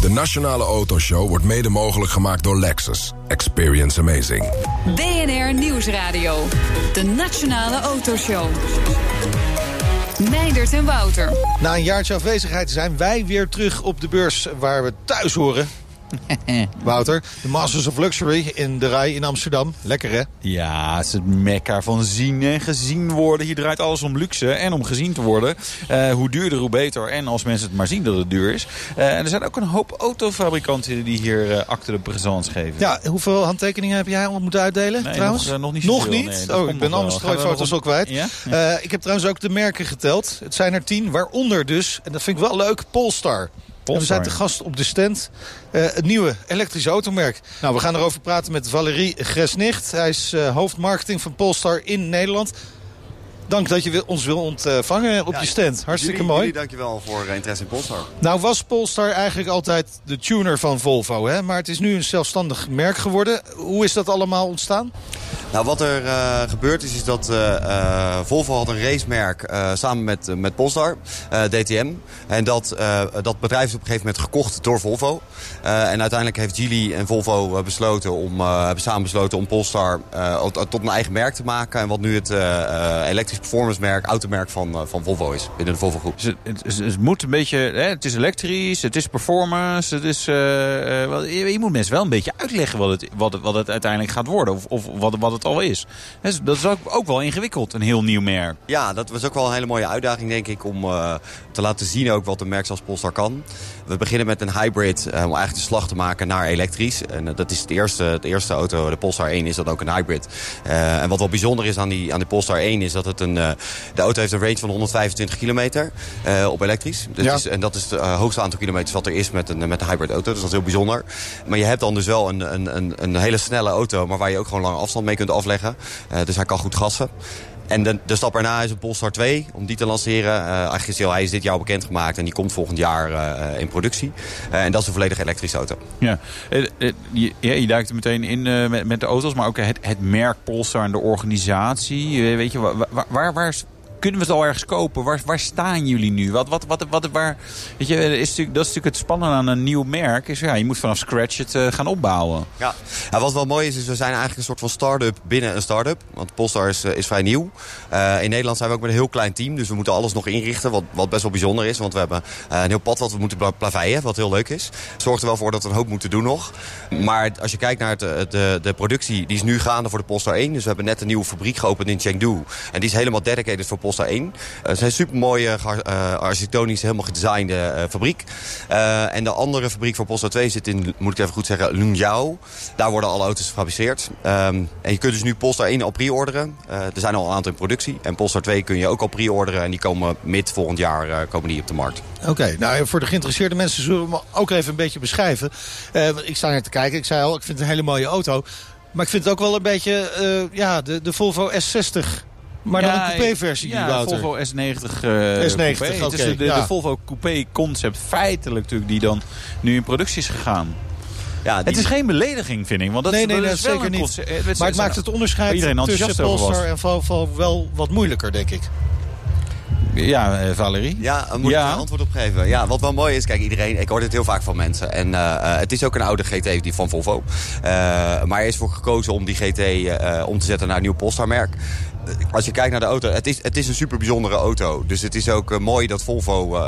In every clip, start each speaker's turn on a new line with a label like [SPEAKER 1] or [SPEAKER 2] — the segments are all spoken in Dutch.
[SPEAKER 1] De Nationale Autoshow wordt mede mogelijk gemaakt door Lexus. Experience amazing.
[SPEAKER 2] BNR Nieuwsradio. De Nationale Autoshow. Meindert en Wouter.
[SPEAKER 3] Na een jaartje afwezigheid zijn wij weer terug op de beurs waar we thuis horen. Wouter, de Masters of Luxury in de rij in Amsterdam. Lekker hè?
[SPEAKER 4] Ja, het is het mekka van zien en gezien worden. Hier draait alles om luxe en om gezien te worden. Uh, hoe duurder, hoe beter. En als mensen het maar zien dat het duur is. Uh, en er zijn ook een hoop autofabrikanten die hier uh, acte de présence geven.
[SPEAKER 3] Ja, hoeveel handtekeningen heb jij al moeten uitdelen
[SPEAKER 4] nee,
[SPEAKER 3] trouwens?
[SPEAKER 4] Nog, nog niet
[SPEAKER 3] Nog niet?
[SPEAKER 4] nee,
[SPEAKER 3] oh, ik ben allemaal strooifoto's al kwijt.
[SPEAKER 4] Ja?
[SPEAKER 3] ik heb trouwens ook de merken geteld. Het zijn er tien, waaronder dus, en dat vind ik wel leuk, Polestar. En we zijn te gast op de stand. Uh, het nieuwe elektrische automerk. Nou, we gaan erover praten met Valerie Gresnicht. Hij is uh, hoofdmarketing van Polestar in Nederland. Dank dat je ons wil ontvangen op
[SPEAKER 5] Ja,
[SPEAKER 3] je stand. Hartstikke
[SPEAKER 5] jullie,
[SPEAKER 3] mooi.
[SPEAKER 5] Jullie dankjewel voor eh, interesse in Polestar.
[SPEAKER 3] Nou was Polestar eigenlijk altijd de tuner van Volvo. Hè? Maar het is nu een zelfstandig merk geworden. Hoe is dat allemaal ontstaan?
[SPEAKER 5] Nou, wat er uh, gebeurd is, is dat uh, uh, Volvo had een racemerk samen met, met Polestar, DTM. En dat, dat bedrijf is op een gegeven moment gekocht door Volvo. en uiteindelijk heeft Geely en Volvo besloten om, hebben samen besloten om Polestar tot een eigen merk te maken. En wat nu het elektrisch performance merk, automerk van, van Volvo is, binnen de Volvo groep.
[SPEAKER 4] Dus het, het, het, moet een beetje, hè, het is elektrisch, het is performance, het is, je, je, moet mensen wel een beetje uitleggen wat het, wat wat het uiteindelijk gaat worden. Of, of wat, wat het al is. Dat is ook, ook wel ingewikkeld, een heel nieuw merk.
[SPEAKER 5] Ja, dat was ook wel een hele mooie uitdaging, denk ik, om te laten zien ook wat een merk zoals Polestar kan. We beginnen met een hybrid om eigenlijk de slag te maken naar elektrisch. En dat is het eerste, het eerste auto, de Polestar 1, is dat ook een hybrid. en wat wel bijzonder is aan, die, aan de Polestar 1 is dat het een, de auto heeft een range van 125 kilometer op elektrisch. Dus
[SPEAKER 3] Ja.
[SPEAKER 5] is, en dat is het hoogste aantal kilometers wat er is met een, met een hybrid auto. Dus dat is heel bijzonder. Maar je hebt dan dus wel een, een, een, een hele snelle auto, maar waar je ook gewoon lange afstand mee kunt afleggen. Dus hij kan goed gassen. En de, de stap erna is een Polestar 2, om die te lanceren. Uh, hij, is dit jaar bekendgemaakt en die komt volgend jaar uh, in productie. Uh, en dat is een volledig elektrische auto.
[SPEAKER 4] Ja, je, je duikt er meteen in met, met de auto's, maar ook het, het merk Polestar en de organisatie. Weet je, waar, waar, waar kunnen we het al ergens kopen? Waar, waar staan jullie nu? Wat, wat, wat, wat, waar, weet je, is dat is natuurlijk het spannende aan een nieuw merk. Is, ja, je moet vanaf scratch het uh, gaan opbouwen.
[SPEAKER 5] Ja. wat wel mooi is, is we zijn eigenlijk een soort van start-up binnen een start-up. Want Polestar is, uh, is vrij nieuw. Uh, in Nederland zijn we ook met een heel klein team. Dus we moeten alles nog inrichten, wat, wat best wel bijzonder is. Want we hebben een heel pad wat we moeten plaveien, wat heel leuk is. Zorgt er wel voor dat we een hoop moeten doen nog. Maar als je kijkt naar de, de productie, die is nu gaande voor de Polestar 1. Dus we hebben net een nieuwe fabriek geopend in Chengdu. En die is helemaal dedicated voor Polestar 1. Het is een super mooie, uh, architectonisch, helemaal gedesignde fabriek. En de andere fabriek voor Polestar 2 zit in, moet ik even goed zeggen, Lungyao. Daar worden alle auto's gefabriceerd. Um, en je kunt dus nu Polestar 1 al pre-orderen. er zijn al een aantal in productie. En Polestar 2 kun je ook al pre-orderen. En die komen mid volgend jaar komen die op de markt.
[SPEAKER 3] Oké, nou voor de geïnteresseerde mensen zullen we hem ook even een beetje beschrijven. ik sta naar te kijken, ik zei al, ik vind het een hele mooie auto. Maar ik vind het ook wel een beetje, ja, de, de Volvo S60 maar dan
[SPEAKER 4] ja,
[SPEAKER 3] een coupé-versie,
[SPEAKER 4] ja,
[SPEAKER 3] Wouter.
[SPEAKER 4] Volvo S90 uh,
[SPEAKER 3] S90,
[SPEAKER 4] coupé.
[SPEAKER 3] Okay,
[SPEAKER 4] Het is de, de,
[SPEAKER 3] ja.
[SPEAKER 4] de Volvo coupé concept feitelijk natuurlijk die dan nu in productie is gegaan.
[SPEAKER 5] Ja, die...
[SPEAKER 4] Het is geen belediging, vind ik. Want dat,
[SPEAKER 3] nee, nee,
[SPEAKER 4] dat
[SPEAKER 3] dat
[SPEAKER 4] is wel
[SPEAKER 3] zeker
[SPEAKER 4] een
[SPEAKER 3] niet.
[SPEAKER 4] concept, het,
[SPEAKER 3] Maar het maakt het onderscheid tussen Polestar en Volvo wel wat moeilijker, denk ik.
[SPEAKER 4] Ja, uh, Valerie?
[SPEAKER 5] Ja, moet
[SPEAKER 4] ja.
[SPEAKER 5] ik er een antwoord op geven. Ja, wat wel mooi is, kijk, iedereen, ik hoor dit heel vaak van mensen. En uh, het is ook een oude GT die van Volvo. maar er is voor gekozen om die GT om te zetten naar een nieuw Polestar-merk als je kijkt naar de auto, het is, het is een super bijzondere auto. Dus het is ook uh, mooi dat Volvo uh,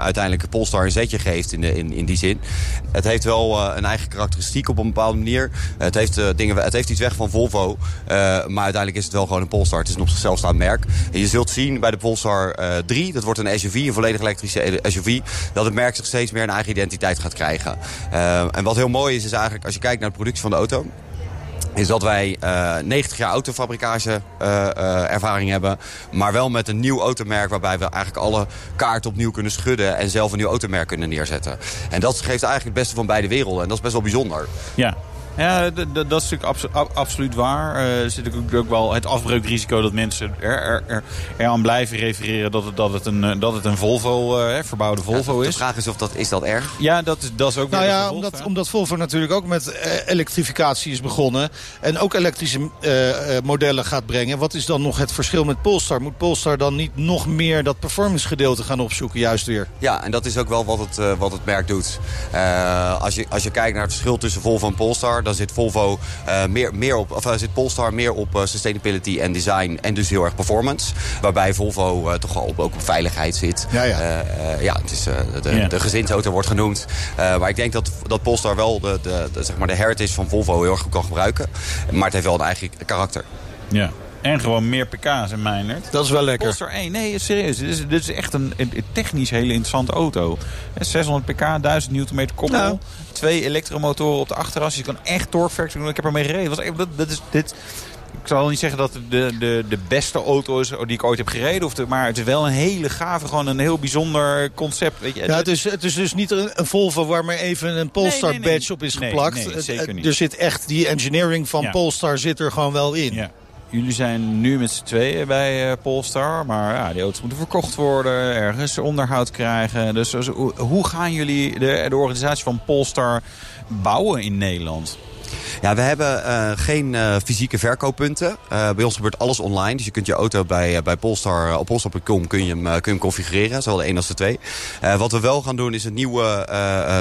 [SPEAKER 5] uiteindelijk Polestar een zetje geeft in, de, in, in die zin. Het heeft wel een eigen karakteristiek op een bepaalde manier. het, heeft, dingen, het heeft iets weg van Volvo. maar uiteindelijk is het wel gewoon een Polestar. Het is een op zichzelf staand merk. En je zult zien bij de Polestar 3, dat wordt een SUV, een volledig elektrische SUV... dat het merk zich steeds meer een eigen identiteit gaat krijgen. en wat heel mooi is, is eigenlijk als je kijkt naar de productie van de auto is dat wij uh, 90 jaar autofabrikage uh, uh, ervaring hebben. Maar wel met een nieuw automerk waarbij we eigenlijk alle kaarten opnieuw kunnen schudden. En zelf een nieuw automerk kunnen neerzetten. En dat geeft eigenlijk het beste van beide werelden. En dat is best wel bijzonder.
[SPEAKER 4] Ja. Ja, dat is natuurlijk abso absoluut waar. Er zit ook, ook wel het afbreukrisico dat mensen er, er, er, er aan blijven refereren dat het, dat het, een, dat het een Volvo, uh, verbouwde Volvo
[SPEAKER 5] ja,
[SPEAKER 4] is.
[SPEAKER 5] De vraag is of dat, is dat erg?
[SPEAKER 4] Ja, dat is, dat is ook
[SPEAKER 3] Nou ja, omdat, omdat Volvo natuurlijk ook met uh, elektrificatie is begonnen. En ook elektrische uh, modellen gaat brengen. Wat is dan nog het verschil met Polestar? Moet Polestar dan niet nog meer dat performance gedeelte gaan opzoeken juist weer?
[SPEAKER 5] Ja, en dat is ook wel wat het, wat het merk doet. als, je, als je kijkt naar het verschil tussen Volvo en Polestar... dan zit Volvo meer, meer op, of zit Polestar meer op sustainability en design... en dus heel erg performance. Waarbij Volvo toch wel op, ook op veiligheid zit.
[SPEAKER 3] Ja, ja.
[SPEAKER 5] ja het is, de, ja. de gezinsauto wordt genoemd. maar ik denk dat, dat Polestar wel de, de, de, zeg maar de heritage van Volvo heel erg goed kan gebruiken. Maar het heeft wel een eigen karakter.
[SPEAKER 4] Ja. En gewoon meer pk's in Meinert.
[SPEAKER 3] Dat is wel lekker.
[SPEAKER 4] Polestar 1, nee, serieus. Dit is, dit is echt een, een, technisch hele interessante auto. 600 pk, 1000 Nm koppel. Nou. Twee elektromotoren op de achteras. Je kan echt torque doen. Ik heb ermee gereden. Was, dat, dat is, dit, ik zal niet zeggen dat het de, de, de beste auto is die ik ooit heb gereden. Of de, maar het is wel een hele gave, gewoon een heel bijzonder concept. Weet je.
[SPEAKER 3] Ja, het, is, het is dus niet een, Volvo waar maar even een Polestar nee, nee, nee. badge op is geplakt.
[SPEAKER 4] Zeker niet.
[SPEAKER 3] Er zit echt, die engineering van
[SPEAKER 4] ja.
[SPEAKER 3] Polestar zit er gewoon wel in.
[SPEAKER 4] Ja. Jullie zijn nu met z'n tweeën bij uh, Polestar. Maar ja, die auto's moeten verkocht worden. Ergens onderhoud krijgen. Dus, dus hoe gaan jullie de, de organisatie van Polestar bouwen in Nederland?
[SPEAKER 5] Ja, we hebben uh, geen uh, fysieke verkooppunten. Uh, bij ons gebeurt alles online. Dus je kunt je auto bij, bij Polestar, op polestar.com kun je hem, kun je hem configureren. Zowel de 1 als de 2. wat we wel gaan doen is een nieuwe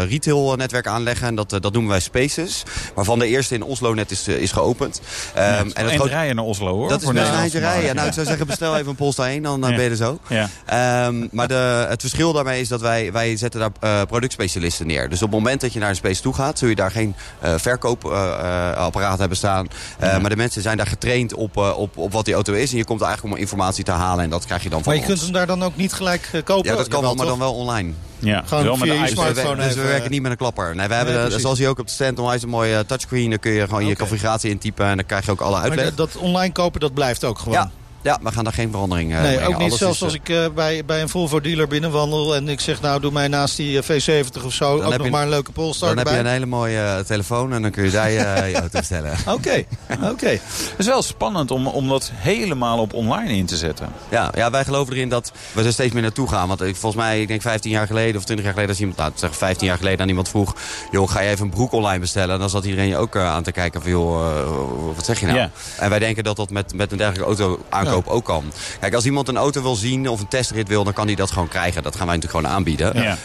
[SPEAKER 5] retail netwerk aanleggen. En dat, dat noemen wij Spaces. Waarvan de eerste in Oslo net is, is geopend.
[SPEAKER 4] Ja, um, en het rijden naar Oslo hoor.
[SPEAKER 5] Dat is een eindje rijden. Ja, nou, ik zou zeggen bestel even een Polestar 1. Dan ja. ben je er zo.
[SPEAKER 4] Ja.
[SPEAKER 5] Um, maar de, het verschil daarmee is dat wij, wij zetten daar productspecialisten neer. Dus op het moment dat je naar een space toe gaat. Zul je daar geen verkoop uh, apparaat hebben staan. Uh, ja. Maar de mensen zijn daar getraind op, uh, op, op wat die auto is. En je komt er eigenlijk om informatie te halen. En dat krijg je dan van
[SPEAKER 3] Maar je
[SPEAKER 5] ons.
[SPEAKER 3] kunt hem daar dan ook niet gelijk kopen?
[SPEAKER 5] Ja, dat kan wel, maar dan wel online.
[SPEAKER 4] Ja,
[SPEAKER 3] Gewoon
[SPEAKER 4] wel
[SPEAKER 3] via
[SPEAKER 4] met
[SPEAKER 3] je
[SPEAKER 4] de
[SPEAKER 3] smartphone
[SPEAKER 5] Dus we, dus werken niet met een klapper. Nee, we hebben,
[SPEAKER 3] Nee,
[SPEAKER 5] zoals je ook op de stand onwijs een mooie touchscreen. Dan kun je gewoon je configuratie intypen. En dan krijg je ook alle
[SPEAKER 3] Maar
[SPEAKER 5] uitleg.
[SPEAKER 3] dat online kopen, dat blijft ook gewoon?
[SPEAKER 5] Ja, ja, we gaan daar geen verandering uh,
[SPEAKER 3] Nee,
[SPEAKER 5] brengen.
[SPEAKER 3] ook niet.
[SPEAKER 5] Alles
[SPEAKER 3] Zelfs
[SPEAKER 5] is,
[SPEAKER 3] als
[SPEAKER 5] eh,
[SPEAKER 3] ik eh, bij, bij een Volvo-dealer binnenwandel... en ik zeg, nou, doe mij naast die eh, V70 of zo... ook
[SPEAKER 5] heb
[SPEAKER 3] nog
[SPEAKER 5] je-
[SPEAKER 3] maar een leuke Polestar
[SPEAKER 5] Dan heb je een hele mooie telefoon en dan kun je daar je, je auto bestellen.
[SPEAKER 3] Oké, oké.
[SPEAKER 4] Het is wel spannend om, om dat helemaal op online in te zetten.
[SPEAKER 5] Ja, ja, wij geloven erin dat we er steeds meer naartoe gaan. Want ik, volgens mij, ik denk 15 jaar geleden of 20 jaar geleden... als iemand, nou, zeg 15 jaar geleden aan iemand vroeg... joh, ga je even een broek online bestellen? Dan zat iedereen je ook aan te kijken van, joh, wat zeg je nou? En wij denken dat dat met, met een dergelijke auto aankoop ook kan. Kijk, als iemand een auto wil zien of een testrit wil... dan kan hij dat gewoon krijgen. Dat gaan wij natuurlijk gewoon aanbieden.
[SPEAKER 4] Ja.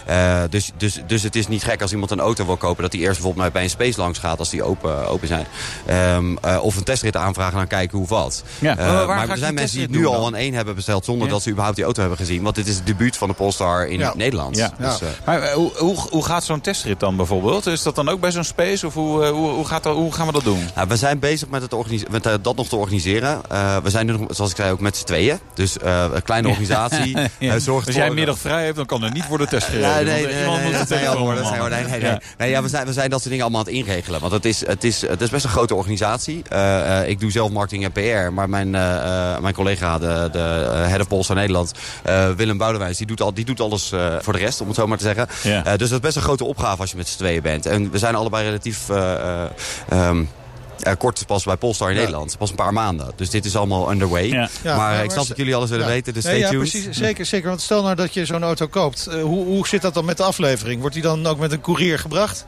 [SPEAKER 5] Eh, dus, dus, dus het is niet gek als iemand een auto wil kopen... dat hij eerst bijvoorbeeld bij een space langs gaat als die open, open zijn. Ehm, eh, of een testrit aanvragen en dan kijken hoe wat.
[SPEAKER 4] Ja.
[SPEAKER 5] Eh,
[SPEAKER 4] Maar
[SPEAKER 5] er
[SPEAKER 4] die
[SPEAKER 5] zijn mensen die het nu al een één hebben besteld... zonder
[SPEAKER 4] Ja.
[SPEAKER 5] dat ze überhaupt die auto hebben gezien. Want dit is het debuut van de Polestar in
[SPEAKER 3] Ja.
[SPEAKER 5] Nederland.
[SPEAKER 4] Ja.
[SPEAKER 5] Dus, eh,
[SPEAKER 4] Maar eh, hoe, hoe, hoe gaat zo'n testrit dan bijvoorbeeld? Is dat dan ook bij zo'n space? Of hoe, eh, hoe, hoe, gaat dat, hoe gaan we dat doen?
[SPEAKER 5] nou, we zijn bezig met, het met eh, dat nog te organiseren. Eh, we zijn nu nog, zoals ik zei, ook met z'n tweeën. Dus eh, een kleine organisatie.
[SPEAKER 4] Ja.
[SPEAKER 5] eh, zorgt
[SPEAKER 4] Als jij middag vrij hebt, dan kan er niet worden test
[SPEAKER 5] Ja, nee, nee, nee, dat zijn hoor. Nee.
[SPEAKER 4] Ja.
[SPEAKER 5] We, zijn, we zijn dat soort dingen allemaal aan het inregelen. Want het is, het is, het is best een grote organisatie. Eh, ik doe zelf marketing en PR. Maar mijn, mijn collega, de, de head of Polestar Nederland, Willem Boudewijs, die doet, al, die doet alles voor de rest, om het zo maar te zeggen.
[SPEAKER 4] Ja.
[SPEAKER 5] Dus dat is best een grote opgave als je met z'n tweeën bent. En we zijn allebei relatief... eh, eh, kort pas bij Polestar in
[SPEAKER 3] Ja.
[SPEAKER 5] Nederland. Pas een paar maanden. Dus dit is allemaal underway.
[SPEAKER 4] Ja.
[SPEAKER 3] Ja,
[SPEAKER 5] maar
[SPEAKER 3] maar
[SPEAKER 5] ik snap dat jullie alles willen
[SPEAKER 3] Ja.
[SPEAKER 5] weten, dus
[SPEAKER 3] ja,
[SPEAKER 5] tuned.
[SPEAKER 3] precies. Zeker, zeker. Want stel nou dat je zo'n auto koopt. eh, hoe, hoe zit dat dan met de aflevering? Wordt die dan ook met een courier gebracht?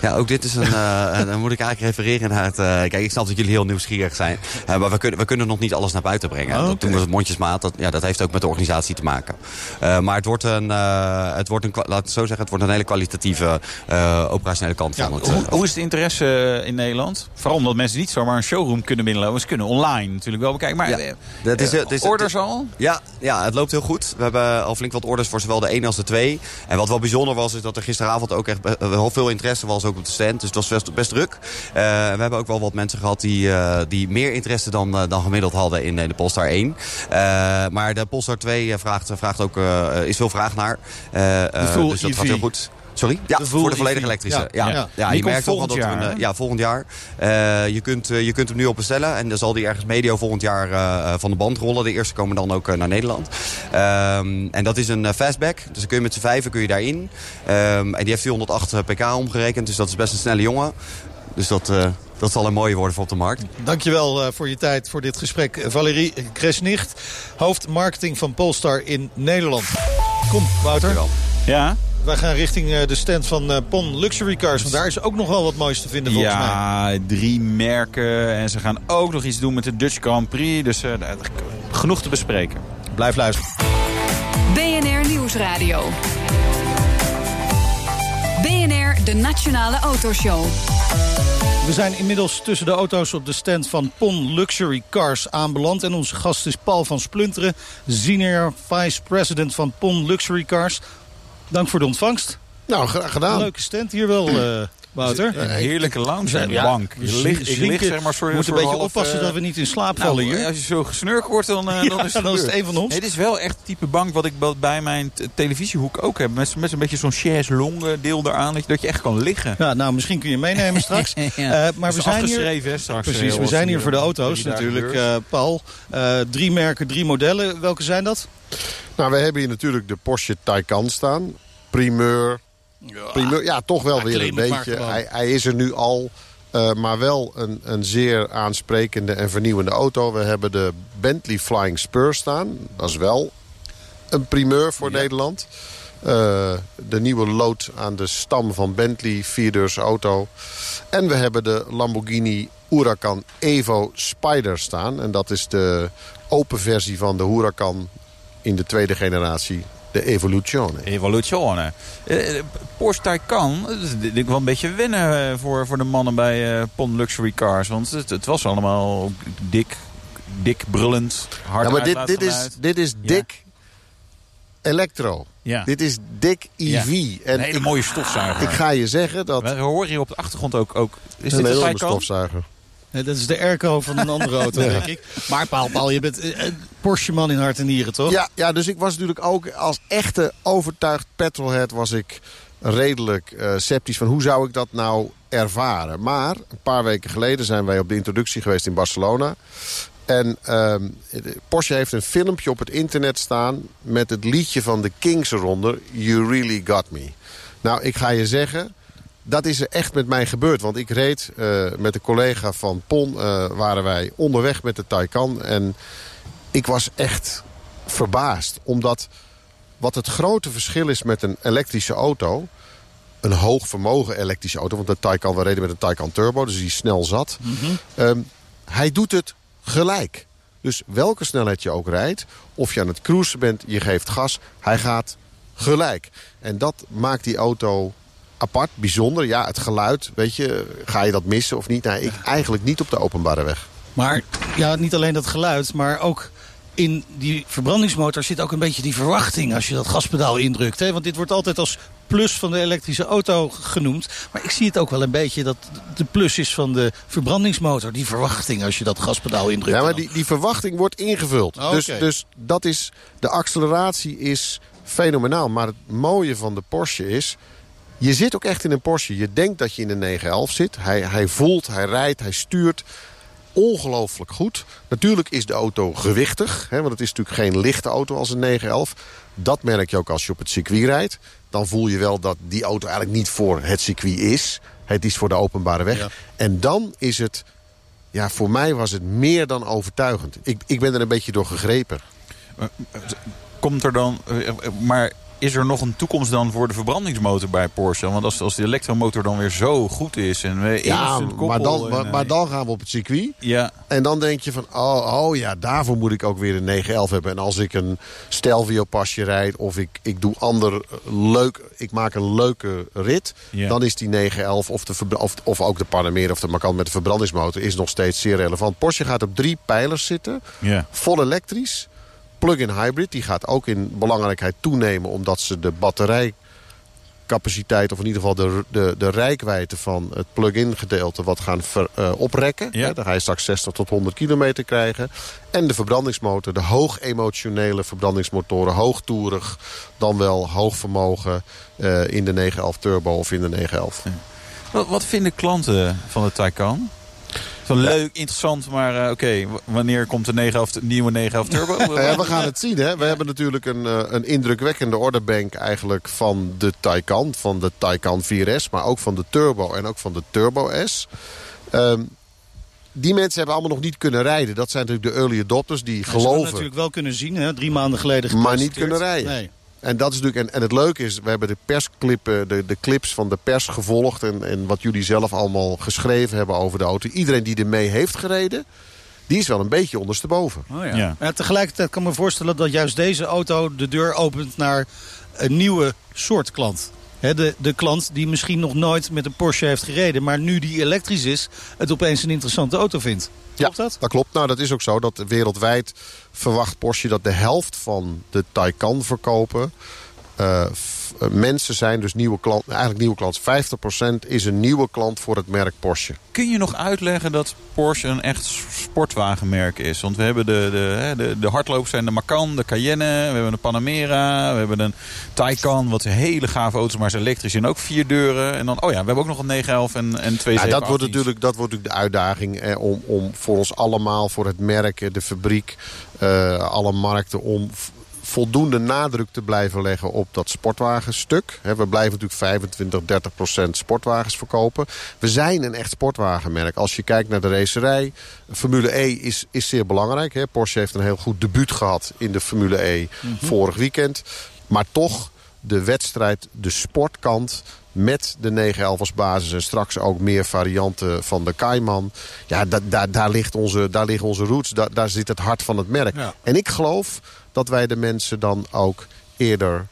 [SPEAKER 5] Ja, ook dit is een... eh, en dan moet ik eigenlijk refereren naar het... eh, kijk, ik snap dat jullie heel nieuwsgierig zijn. Eh, maar we kunnen, we kunnen nog niet alles naar buiten brengen.
[SPEAKER 3] Oh,
[SPEAKER 5] Dat doen we het mondjesmaat. Dat, ja, dat heeft ook met de organisatie te maken. Eh, maar het wordt een... eh, het wordt een laat het zo zeggen. Het wordt een hele kwalitatieve eh, operationele kant
[SPEAKER 3] Ja,
[SPEAKER 5] van het.
[SPEAKER 4] Hoe,
[SPEAKER 5] eh,
[SPEAKER 4] hoe is het interesse eh, in Nederland? Vooral omdat mensen niet zomaar een showroom kunnen binnenlopen. Ze kunnen online natuurlijk wel bekijken. Maar
[SPEAKER 5] Ja,
[SPEAKER 4] eh,
[SPEAKER 5] dat is-
[SPEAKER 4] eh,
[SPEAKER 5] het is-
[SPEAKER 4] orders al?
[SPEAKER 5] Ja, ja, het loopt heel goed. We hebben al flink wat orders voor zowel de 1 als de 2. En wat wel bijzonder was, is dat er gisteravond ook echt wel veel interesse was ook op de stand. Dus het was best, best druk. Eh, we hebben ook wel wat mensen gehad die, eh, die meer interesse dan, eh, dan gemiddeld hadden in, de Polestar 1. Eh, maar de Polestar 2 eh, vraagt, vraagt ook, is veel vraag naar. Dus dat gaat heel goed. Sorry? Ja,
[SPEAKER 3] De
[SPEAKER 5] voor de volledig
[SPEAKER 3] EV.
[SPEAKER 5] elektrische.
[SPEAKER 3] Ja,
[SPEAKER 5] Ja,
[SPEAKER 3] ja.
[SPEAKER 5] je merkt toch wel
[SPEAKER 4] volgend
[SPEAKER 5] dat
[SPEAKER 4] jaar, hè?
[SPEAKER 5] ja, volgend jaar. Eh, je, kunt, eh, je kunt hem nu al bestellen. En dan zal die ergens medio volgend jaar eh, van de band rollen. De eerste komen dan ook naar Nederland. Ehm, en dat is een fastback. Dus dan kun je met z'n vijven kun je daarin. Ehm, en die heeft 408 pk omgerekend. Dus dat is best een snelle jongen. Dus dat, uh, dat zal een mooie worden voor op de markt.
[SPEAKER 3] Dankjewel uh, voor je tijd voor dit gesprek. Valerie Kresnicht, hoofd marketing van Polestar in Nederland. Kom, Wouter. Dankjewel.
[SPEAKER 4] Ja?
[SPEAKER 3] Wij gaan richting de stand van PON Luxury Cars. Want daar is ook nog wel wat moois te vinden volgens
[SPEAKER 4] ja,
[SPEAKER 3] mij.
[SPEAKER 4] Ja, drie merken. En ze gaan ook nog iets doen met de Dutch Grand Prix. Dus uh, genoeg te bespreken.
[SPEAKER 3] Blijf luisteren.
[SPEAKER 2] BNR Nieuwsradio. BNR, de Nationale Autoshow.
[SPEAKER 3] We zijn inmiddels tussen de auto's op de stand van PON Luxury Cars aanbeland. En onze gast is Paul van Splunteren, senior vice president van PON Luxury Cars. Dank voor de ontvangst.
[SPEAKER 6] Nou, graag gedaan.
[SPEAKER 3] Een leuke stand hier wel, uh, Wouter.
[SPEAKER 4] Een heerlijke lounge ja, bank. Je ligt, ik lig zeg maar
[SPEAKER 3] voor, moet een beetje half, oppassen uh, dat we niet in slaap
[SPEAKER 4] nou,
[SPEAKER 3] vallen hier.
[SPEAKER 4] Als je zo gesnurkt wordt, dan, uh, dan, is, het
[SPEAKER 3] dan is het een van ons.
[SPEAKER 4] Het is wel echt het type bank wat ik bij mijn televisiehoek ook heb. Met, met een beetje zo'n chaise longue deel eraan. Dat je, dat je echt kan liggen.
[SPEAKER 3] Ja, nou, misschien kun je meenemen straks.
[SPEAKER 4] ja.
[SPEAKER 3] maar we zijn hier,
[SPEAKER 4] hè, straks.
[SPEAKER 3] Precies, we zijn hier voor de auto's natuurlijk. Paul, drie merken, drie modellen. Welke zijn dat?
[SPEAKER 6] Nou, we hebben hier natuurlijk de Porsche Taycan staan. Primeur, ja, Primeur, ja toch wel weer een beetje. Hij, hij, is er nu al, uh, maar wel een, een zeer aansprekende en vernieuwende auto. We hebben de Bentley Flying Spur staan. Dat is wel een primeur voor ja. Nederland. Uh, de nieuwe lood aan de stam van Bentley, vierdeurs auto. En we hebben de Lamborghini Huracan Evo Spider staan. En dat is de open versie van de Huracan in de tweede generatie de Evoluzione.
[SPEAKER 4] Evoluzione. Uh, Porsche Taycan, dat is ik wel een beetje wennen voor, voor de mannen bij uh, Pond Luxury Cars. Want het, het, was allemaal dik, dik brullend, hard
[SPEAKER 6] Ja, maar dit, dit, is, dit is dik ja. electro. Ja. Dit is dik EV.
[SPEAKER 4] En een hele ik, mooie stofzuiger.
[SPEAKER 6] Ik ga je zeggen dat...
[SPEAKER 4] We horen hier op de achtergrond ook... ook is
[SPEAKER 6] een
[SPEAKER 4] dit
[SPEAKER 6] een stofzuiger.
[SPEAKER 3] Nee, dat is de airco van een andere auto, denk ik. Maar Paul, Paul je bent een Porsche-man in hart en nieren, toch?
[SPEAKER 6] Ja, ja, dus ik was natuurlijk ook als echte overtuigd petrolhead... was ik redelijk uh, sceptisch van hoe zou ik dat nou ervaren. Maar een paar weken geleden zijn wij op de introductie geweest in Barcelona. En uh, Porsche heeft een filmpje op het internet staan... met het liedje van de Kings eronder... You Really Got Me. Nou, ik ga je zeggen dat is er echt met mij gebeurd. Want ik reed uh, met een collega van PON, uh, waren wij onderweg met de Taycan. En ik was echt verbaasd. Omdat wat het grote verschil is met een elektrische auto... een hoog vermogen elektrische auto... want de Taycan, we reden met een Taycan Turbo, dus die snel zat. Mm -hmm. um, hij doet het gelijk. Dus welke snelheid je ook rijdt, of je aan het cruisen bent, je geeft gas... hij gaat gelijk. En dat maakt die auto apart, bijzonder. Ja, het geluid, weet je, ga je dat missen of niet? Nou, ik eigenlijk niet op de openbare weg.
[SPEAKER 3] Maar ja, niet alleen dat geluid, maar ook in die verbrandingsmotor zit ook een beetje die verwachting als je dat gaspedaal indrukt. Hè? Want dit wordt altijd als plus van de elektrische auto genoemd. Maar ik zie het ook wel een beetje dat de plus is van de verbrandingsmotor. Die verwachting als je dat gaspedaal indrukt.
[SPEAKER 6] Ja, maar die, die verwachting wordt ingevuld. Oh, dus, dus dat is, de acceleratie is fenomenaal. Maar het mooie van de Porsche is... Je zit ook echt in een Porsche. Je denkt dat je in een 911 zit. Hij, hij voelt, hij rijdt, hij stuurt. Ongelooflijk goed. Natuurlijk is de auto gewichtig. Hè, want het is natuurlijk geen lichte auto als een 911. Dat merk je ook als je op het circuit rijdt. Dan voel je wel dat die auto eigenlijk niet voor het circuit is. Het is voor de openbare weg. Ja. En dan is het... Ja, voor mij was het meer dan overtuigend. Ik, ik ben er een beetje door gegrepen.
[SPEAKER 4] Komt er dan... Maar is er nog een toekomst dan voor de verbrandingsmotor bij Porsche? Want als, als de elektromotor dan weer zo goed is... En we
[SPEAKER 6] ja,
[SPEAKER 4] koppel
[SPEAKER 6] maar, dan,
[SPEAKER 4] en,
[SPEAKER 6] maar, maar, dan gaan we op het circuit.
[SPEAKER 4] Ja.
[SPEAKER 6] En dan denk je van, oh, oh ja, daarvoor moet ik ook weer een 911 hebben. En als ik een Stelvio pasje rijd of ik, ik doe ander leuk... ik maak een leuke rit... Ja. dan is die 911 of, de, of, of ook de Panamera of de Macan met de verbrandingsmotor... is nog steeds zeer relevant. Porsche gaat op drie pijlers zitten.
[SPEAKER 4] Ja.
[SPEAKER 6] Vol elektrisch plug-in hybrid. Die gaat ook in belangrijkheid toenemen omdat ze de batterijcapaciteit... of in ieder geval de, de, de rijkwijde van het plug-in gedeelte wat gaan ver, uh, oprekken.
[SPEAKER 4] Ja.
[SPEAKER 6] Dan ga je straks 60 tot 100 kilometer krijgen. En de verbrandingsmotor, de hoog emotionele verbrandingsmotoren. Hoogtoerig, dan wel hoog vermogen uh, in de 911 Turbo of in de 911.
[SPEAKER 4] Ja. Wat, wat vinden klanten van de Taycan? Zo leuk, interessant, maar uh, oké, wanneer komt de 911, nieuwe 911 Turbo?
[SPEAKER 6] ja, we gaan het zien. Hè? We hebben natuurlijk een, uh, een indrukwekkende orderbank eigenlijk van de Taycan. Van de Taycan 4S, maar ook van de Turbo en ook van de Turbo S. Um, die mensen hebben allemaal nog niet kunnen rijden. Dat zijn natuurlijk de early adopters die ja, geloven. Ze
[SPEAKER 3] natuurlijk wel kunnen zien, hè? drie maanden geleden
[SPEAKER 6] Maar niet kunnen rijden. Nee. En, dat is natuurlijk, en, en het leuke is, we hebben de persclippen, de, de clips van de pers gevolgd... En, en wat jullie zelf allemaal geschreven hebben over de auto. Iedereen die ermee heeft gereden, die is wel een beetje ondersteboven.
[SPEAKER 3] Oh ja. Ja. ja. tegelijkertijd kan ik me voorstellen dat juist deze auto de deur opent naar een nieuwe soort klant de, de klant die misschien nog nooit met een Porsche heeft gereden... maar nu die elektrisch is, het opeens een interessante auto vindt. Klopt
[SPEAKER 6] ja,
[SPEAKER 3] dat?
[SPEAKER 6] dat klopt. Nou, dat is ook zo. Dat wereldwijd verwacht Porsche dat de helft van de Taycan verkopen... Uh, eh, mensen zijn dus nieuwe klant, eigenlijk nieuwe klant. 50% is een nieuwe klant voor het merk Porsche.
[SPEAKER 4] Kun je nog uitleggen dat Porsche een echt sportwagenmerk is? Want we hebben de, de, de, de hardlopers zijn de Macan, de Cayenne, we hebben de Panamera, we hebben een Taycan, wat een hele gave auto's, maar is elektrisch en ook vier deuren. En dan, oh ja, we hebben ook nog een 911 en, en twee
[SPEAKER 6] ja, dat wordt natuurlijk Dat wordt natuurlijk de uitdaging eh, om, om voor ons allemaal, voor het merk, de fabriek, uh, alle markten, om voldoende nadruk te blijven leggen op dat sportwagenstuk. We blijven natuurlijk 25, 30 procent sportwagens verkopen. We zijn een echt sportwagenmerk. Als je kijkt naar de racerij, Formule E is, is zeer belangrijk. Porsche heeft een heel goed debuut gehad in de Formule E mhm. vorig weekend. Maar toch de wedstrijd, de sportkant met de 911 als basis en straks ook meer varianten van de Cayman. Ja, daar, daar, ligt onze, daar liggen onze roots, daar, daar zit het hart van het merk. En ik geloof dat wij de mensen dan ook eerder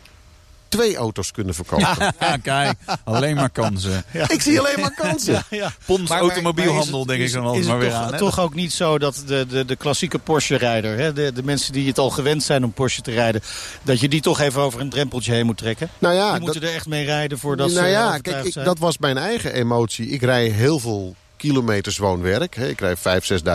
[SPEAKER 6] twee auto's kunnen verkopen.
[SPEAKER 4] Ja, kijk, alleen maar kansen.
[SPEAKER 6] Ik zie alleen maar kansen. Ja,
[SPEAKER 4] ja. Pons automobielhandel, denk ik dan altijd maar weer aan.
[SPEAKER 3] Het toch ook niet zo dat de, de, de klassieke Porsche-rijder... De, de mensen die het al gewend zijn om Porsche te rijden... dat je die toch even over een drempeltje heen moet trekken? Nou ja, die moeten er echt mee rijden voordat nou
[SPEAKER 6] ze
[SPEAKER 3] ja,
[SPEAKER 6] kijk, ik, dat was mijn eigen emotie. Ik rij heel veel kilometers woon-werk. Ik rij 5.000,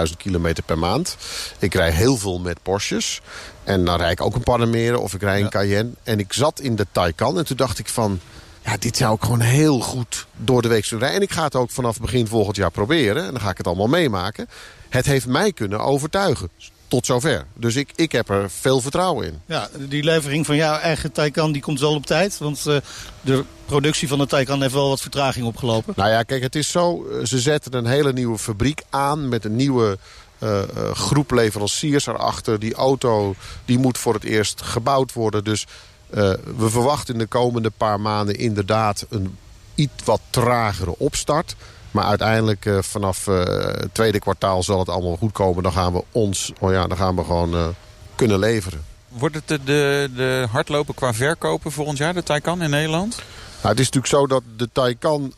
[SPEAKER 6] 6.000 kilometer per maand. Ik rij heel veel met Porsches. En dan rijd ik ook een Panamera of ik rij een Cayenne. En ik zat in de Taycan en toen dacht ik van... Ja, dit zou ik gewoon heel goed door de week kunnen rijden. En ik ga het ook vanaf begin volgend jaar proberen. En dan ga ik het allemaal meemaken. Het heeft mij kunnen overtuigen tot zover. Dus ik, ik heb er veel vertrouwen in.
[SPEAKER 3] Ja, die levering van jouw eigen Taycan die komt wel op tijd. Want uh, de productie van de Taycan heeft wel wat vertraging opgelopen.
[SPEAKER 6] Nou ja, kijk, het is zo. Eh, ze zetten een hele nieuwe fabriek aan met een nieuwe uh, groep leveranciers erachter. Die auto die moet voor het eerst gebouwd worden. Dus uh, we verwachten in de komende paar maanden inderdaad een iets wat tragere opstart. Maar uiteindelijk uh, vanaf het tweede kwartaal zal het allemaal goed komen. Dan gaan we ons, oh ja, dan gaan we gewoon kunnen leveren.
[SPEAKER 4] Wordt het de, de, de hardlopen qua verkopen volgend jaar, de Taycan in Nederland?
[SPEAKER 6] Nou, het is natuurlijk zo dat de Taycan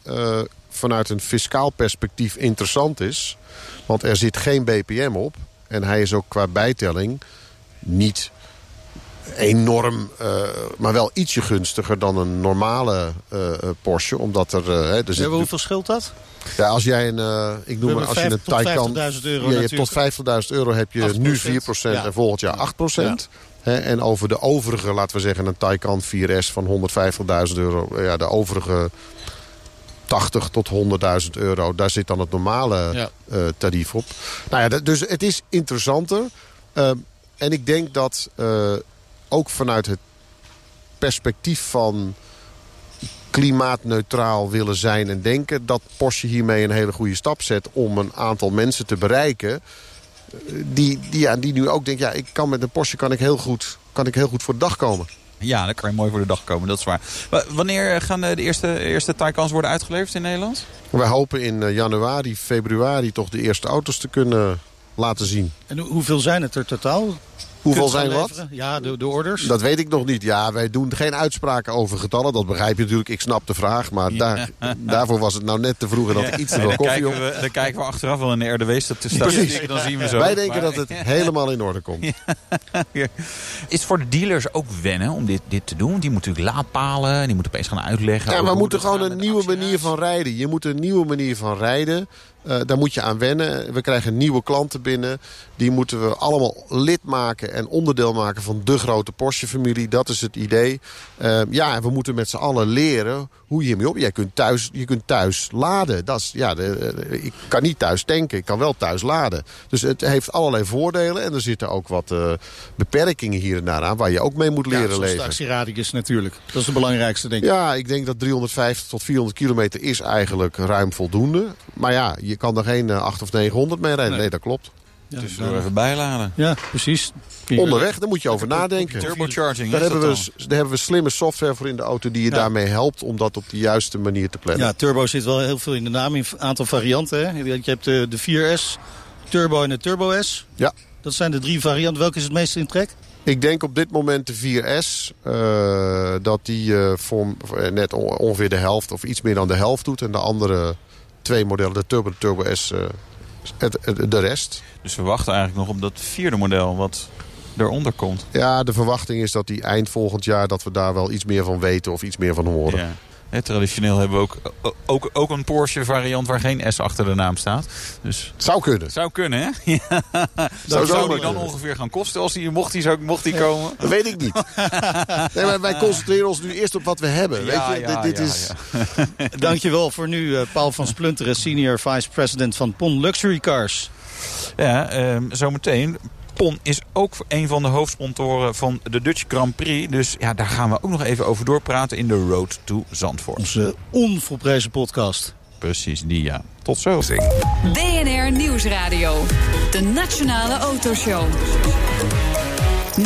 [SPEAKER 6] vanuit een fiscaal perspectief interessant is. Want er zit geen BPM op. En hij is ook qua bijtelling niet enorm, uh, maar wel ietsje gunstiger dan een normale uh, Porsche. Omdat er... Uh, er
[SPEAKER 3] zit hoeveel scheelt dat?
[SPEAKER 6] Ja, als jij een, ik noem maar, als je een Taycan...
[SPEAKER 3] Tot 50.000 euro ja,
[SPEAKER 6] Tot 50.000 euro heb je nu 4% ja. en volgend jaar 8%. Ja. en over de overige, laten we zeggen, een Taycan 4S van 150.000 euro. Ja, de overige 80 tot 100.000 euro. Daar zit dan het normale uh, tarief op. Nou ja, dus het is interessanter. Uh, en ik denk dat uh, ook vanuit het perspectief van klimaatneutraal willen zijn en denken... dat Porsche hiermee een hele goede stap zet om een aantal mensen te bereiken... die, die, ja, die nu ook denken, ja, ik kan met een Porsche kan ik heel goed, kan ik heel goed voor de dag komen.
[SPEAKER 4] Ja, dan kan je mooi voor de dag komen, dat is waar. Wanneer gaan de eerste, eerste Taycans worden uitgeleverd in Nederland?
[SPEAKER 6] Wij hopen in eh, januari, februari toch de eerste auto's te kunnen laten zien.
[SPEAKER 3] En hoeveel zijn het er totaal?
[SPEAKER 6] Hoeveel zijn wat?
[SPEAKER 3] Ja, de, de orders?
[SPEAKER 6] Dat weet ik nog niet. Ja, wij doen geen uitspraken over getallen. Dat begrijp je natuurlijk. Ik snap de vraag. Maar daar, daarvoor was het nou net te vroeg en dat ik iets te veel koffie op.
[SPEAKER 4] We, dan kijken we achteraf wel in de RDW-statistieken. Dan zien we zo.
[SPEAKER 6] Wij denken dat het helemaal in orde komt.
[SPEAKER 4] Is het voor de dealers ook wennen om dit, dit te doen? Want die moeten natuurlijk laadpalen. Die moeten opeens gaan uitleggen.
[SPEAKER 6] Ja, we moeten gewoon een nieuwe manier van rijden. Je moet een nieuwe manier van rijden. Uh, daar moet je aan wennen. We krijgen nieuwe klanten binnen. Die moeten we allemaal lid maken en onderdeel maken van de grote Porsche-familie. Dat is het idee. Uh, ja, we moeten met z'n allen leren hoe je hiermee op... Jij kunt thuis, je kunt thuis laden. Dat is, ja, de, ik kan niet thuis tanken, ik kan wel thuis laden. Dus het heeft allerlei voordelen. En er zitten ook wat uh, beperkingen hier en daar aan... waar je ook mee moet leren
[SPEAKER 3] ja,
[SPEAKER 6] leven.
[SPEAKER 3] actieradius natuurlijk. Dat is de belangrijkste, denk ik.
[SPEAKER 6] Ja, ik denk dat 350 tot 400 kilometer is eigenlijk ruim voldoende. Maar ja, je kan er geen 8 of 900 mee rijden. Nee, nee dat klopt.
[SPEAKER 4] Ja, dus door even bijladen.
[SPEAKER 3] Ja, precies.
[SPEAKER 6] Onderweg, daar moet je over nadenken.
[SPEAKER 4] Turbocharging,
[SPEAKER 6] daar hebben, we, daar hebben we slimme software voor in de auto... die je ja. daarmee helpt om dat op de juiste manier te plannen.
[SPEAKER 3] Ja, turbo zit wel heel veel in de naam. In een aantal varianten. Hè. Je hebt de, de 4S, Turbo en de Turbo S.
[SPEAKER 6] Ja.
[SPEAKER 3] Dat zijn de drie varianten. Welke is het meest in trek?
[SPEAKER 6] Ik denk op dit moment de 4S. Uh, dat die uh, voor net ongeveer de helft of iets meer dan de helft doet. En de andere twee modellen, de Turbo en de Turbo S... Uh, het, het, de rest.
[SPEAKER 4] Dus we wachten eigenlijk nog op dat vierde model wat eronder komt.
[SPEAKER 6] Ja, de verwachting is dat die eind volgend jaar... dat we daar wel iets meer van weten of iets meer van horen.
[SPEAKER 4] Ja. He, traditioneel hebben we ook, ook, ook een Porsche variant waar geen S achter de naam staat. Dus,
[SPEAKER 6] zou kunnen.
[SPEAKER 4] Zou kunnen, hè? Ja. Zou, zou die dan ongeveer gaan kosten als die, mocht die, zou, mocht die komen?
[SPEAKER 6] Dat weet ik niet. nee, maar wij concentreren ons nu eerst op wat we hebben.
[SPEAKER 4] Ja,
[SPEAKER 6] weet je?
[SPEAKER 4] Ja,
[SPEAKER 6] dit, dit
[SPEAKER 4] ja,
[SPEAKER 6] is...
[SPEAKER 3] ja. Dankjewel voor nu, uh, Paul van Splunteren, Senior Vice President van PON Luxury Cars.
[SPEAKER 4] Ja, um, zometeen. PON is ook een van de hoofdsponsoren van de Dutch Grand Prix. Dus ja, daar gaan we ook nog even over doorpraten in de Road to Zandvoort.
[SPEAKER 3] Onze onvolprezen podcast.
[SPEAKER 4] Precies, die ja. Tot zo.
[SPEAKER 2] BNR Nieuwsradio. De Nationale Autoshow.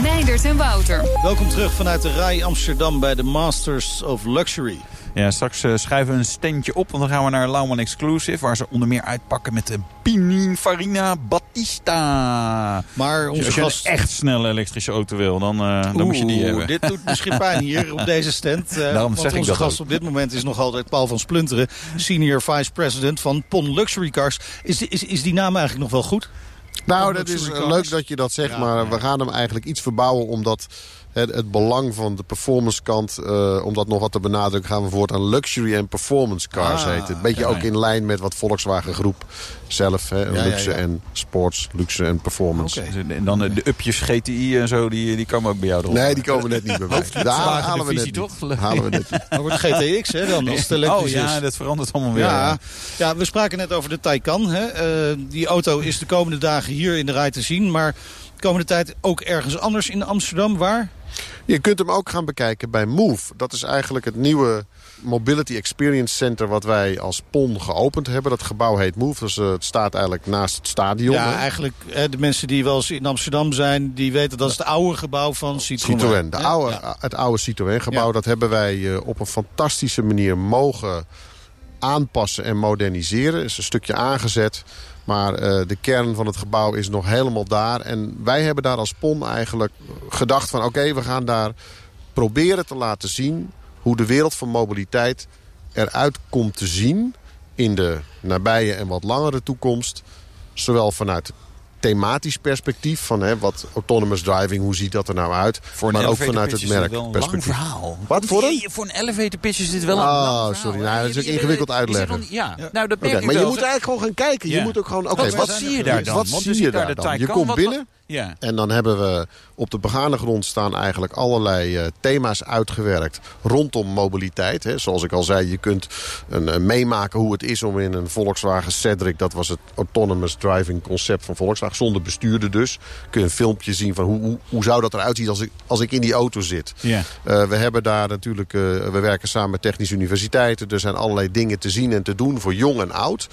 [SPEAKER 2] Meindert en Wouter.
[SPEAKER 3] Welkom terug vanuit de RAI Amsterdam bij de Masters of Luxury.
[SPEAKER 4] Ja, straks uh, schuiven we een standje op, want dan gaan we naar Lauman Exclusive... waar ze onder meer uitpakken met de Pininfarina Battista.
[SPEAKER 3] Maar onze
[SPEAKER 4] als je
[SPEAKER 3] gast...
[SPEAKER 4] een echt snelle elektrische auto wil, dan, uh, dan moet je die hebben.
[SPEAKER 3] dit doet misschien pijn hier op deze stand. Uh,
[SPEAKER 4] Daarom zeg
[SPEAKER 3] onze
[SPEAKER 4] ik dat
[SPEAKER 3] gast
[SPEAKER 4] ook.
[SPEAKER 3] op dit moment is nog altijd Paul van Splunteren... Senior Vice President van PON Luxury Cars. Is, die, is, is die naam eigenlijk nog wel goed?
[SPEAKER 6] Nou, dat is leuk dat je dat zegt, ja, maar ja. we gaan hem eigenlijk iets verbouwen... omdat het, het belang van de performance kant, uh, om dat nog wat te benadrukken... gaan we voortaan luxury en performance cars
[SPEAKER 3] Ah,
[SPEAKER 6] heten. Een beetje
[SPEAKER 3] ja,
[SPEAKER 6] ook in lijn met wat Volkswagen Groep zelf... Hè,
[SPEAKER 3] ja,
[SPEAKER 6] luxe
[SPEAKER 3] ja.
[SPEAKER 6] en sports, luxe en performance.
[SPEAKER 3] Oké.
[SPEAKER 4] En dan de, de upjes GTI en zo, die, die komen ook bij jou erop.
[SPEAKER 6] Nee, die komen net niet bij mij. Daar halen, we net
[SPEAKER 4] divisie,
[SPEAKER 6] niet.
[SPEAKER 4] toch?
[SPEAKER 6] Halen we net niet.
[SPEAKER 3] Dan wordt GTX, hè, dan, als het elektrisch
[SPEAKER 4] Oh ja,
[SPEAKER 3] is.
[SPEAKER 4] dat verandert allemaal weer.
[SPEAKER 3] Ja, ja, we spraken net over de Taycan. Hè. Uh, die auto is de komende dagen hier in de rij te zien. Maar de komende tijd ook ergens anders in Amsterdam. Waar?
[SPEAKER 6] Je kunt hem ook gaan bekijken bij Move. Dat is eigenlijk het nieuwe Mobility Experience Center... wat wij als PON geopend hebben. Dat gebouw heet Move. Dus uh, het staat eigenlijk naast het stadion.
[SPEAKER 3] Ja,
[SPEAKER 6] hè.
[SPEAKER 3] eigenlijk de mensen die wel eens in Amsterdam zijn... die weten dat is het oude gebouw van Citroën.
[SPEAKER 6] Citroën. De oude,
[SPEAKER 3] Ja.
[SPEAKER 6] Het oude Citroën-gebouw.
[SPEAKER 3] Ja.
[SPEAKER 6] Dat hebben wij uh, op een fantastische manier mogen aanpassen en moderniseren. is een stukje aangezet. Maar uh, de kern van het gebouw is nog helemaal daar. En wij hebben daar als PON eigenlijk gedacht van... oké, we gaan daar proberen te laten zien... hoe de wereld van mobiliteit eruit komt te zien... in de nabije en wat langere toekomst. Zowel vanuit thematisch perspectief van hè, wat autonomous driving, hoe ziet dat er nou uit?
[SPEAKER 4] Voor
[SPEAKER 6] maar ook vanuit het merk
[SPEAKER 4] wel een lang verhaal.
[SPEAKER 6] Wat voor een?
[SPEAKER 4] Voor een elevator pitch is dit wel een
[SPEAKER 6] Oh,
[SPEAKER 4] lang verhaal.
[SPEAKER 6] sorry. Nou, dat is ook ingewikkeld uitleggen.
[SPEAKER 4] Ja, nou dat merk ik
[SPEAKER 6] maar je moet eigenlijk gewoon gaan kijken. Je
[SPEAKER 4] Ja.
[SPEAKER 6] moet ook gewoon, oké,
[SPEAKER 4] Wat-
[SPEAKER 6] wat,
[SPEAKER 4] wat zie je daar dan?
[SPEAKER 6] Wat
[SPEAKER 4] Want
[SPEAKER 6] zie
[SPEAKER 4] dus
[SPEAKER 6] je
[SPEAKER 4] daar
[SPEAKER 6] dan? Je komt
[SPEAKER 4] wat-
[SPEAKER 6] binnen
[SPEAKER 4] Ja.
[SPEAKER 6] en dan hebben we op de begane grond staan eigenlijk allerlei eh, thema's uitgewerkt rondom mobiliteit. Hè. Zoals ik al zei, je kunt een, eh, meemaken hoe het is om in een Volkswagen Cedric, dat was het autonomous driving concept van Volkswagen, zonder bestuurder dus, kun je een filmpje zien van hoe, hoe, hoe zou dat eruit zien als ik, als ik in die auto zit. Uh, we hebben daar natuurlijk, we werken samen met technische universiteiten. Er zijn allerlei dingen te zien en te doen voor jong en oud.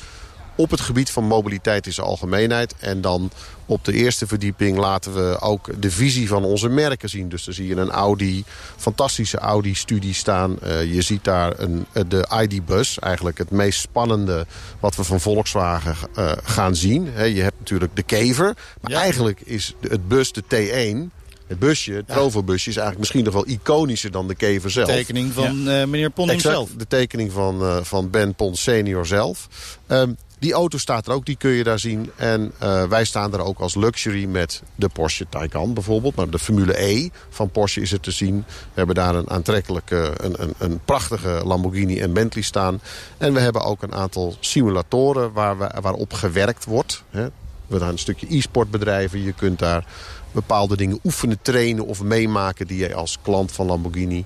[SPEAKER 6] Op het gebied van mobiliteit in zijn algemeenheid. En dan op de eerste verdieping laten we ook de visie van onze merken zien. Dus dan zie je een Audi, fantastische Audi-studie staan. Uh, je ziet daar een, de ID-bus, eigenlijk het meest spannende wat we van Volkswagen uh, gaan zien. He, je hebt natuurlijk de kever. Maar ja. eigenlijk is het bus, de T1, het busje, het Trovo-busje, is eigenlijk misschien nog wel iconischer dan de kever zelf.
[SPEAKER 3] De tekening van ja. uh, meneer Pon zelf.
[SPEAKER 6] De tekening van, uh, van Ben Pon senior zelf. Um, die auto staat er ook, die kun je daar zien. En uh, wij staan er ook als luxury met de Porsche Taycan bijvoorbeeld. Maar de Formule E van Porsche is er te zien. We hebben daar een aantrekkelijke, een, een, een prachtige Lamborghini en Bentley staan. En we hebben ook een aantal simulatoren waar we, waarop gewerkt wordt. Hè. We hebben een stukje e-sport bedrijven. Je kunt daar bepaalde dingen oefenen, trainen of meemaken... die je als klant van Lamborghini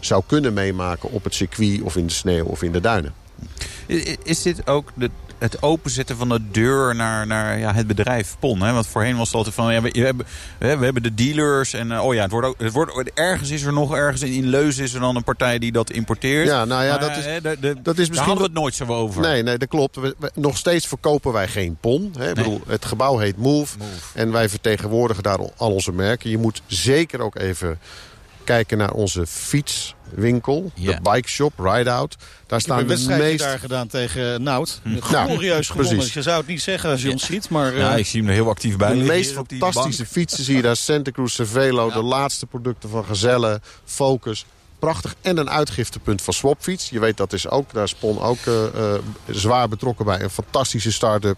[SPEAKER 6] zou kunnen meemaken op het circuit of in de sneeuw of in de duinen.
[SPEAKER 4] Is dit ook de, het openzetten van de deur naar, naar ja, het bedrijf PON? Hè? Want voorheen was het altijd van, ja, we, we, hebben, we hebben de dealers en uh, oh ja, het wordt ook, het wordt, ergens is er nog, ergens in, in Leuzen is er dan een partij die dat importeert.
[SPEAKER 6] Ja, nou ja, dat is,
[SPEAKER 4] hè, de, de,
[SPEAKER 6] dat is misschien... Daar
[SPEAKER 4] hadden we het nooit zo over.
[SPEAKER 6] Nee, nee, dat klopt. We, we, nog steeds verkopen wij geen PON. Hè? Nee. Ik bedoel, het gebouw heet Move, Move en wij vertegenwoordigen daar al onze merken. Je moet zeker ook even kijken naar onze fietswinkel, yeah. de bike shop, Ride Out. Daar staan
[SPEAKER 3] ik heb
[SPEAKER 6] een
[SPEAKER 3] de
[SPEAKER 6] meest...
[SPEAKER 3] daar gedaan tegen Nout. Hm. Glorieus nou, gewonnen. Je zou het niet zeggen als je ja. ons ziet. Maar,
[SPEAKER 4] ja, uh... ik zie hem er heel actief bij.
[SPEAKER 6] De meest fantastische fietsen zie je daar. Santa Cruz Cervelo, ja. de laatste producten van Gazelle, Focus. Prachtig. En een uitgiftepunt van Swapfiets. Je weet dat is ook, daar Spon ook uh, uh, zwaar betrokken bij. Een fantastische start-up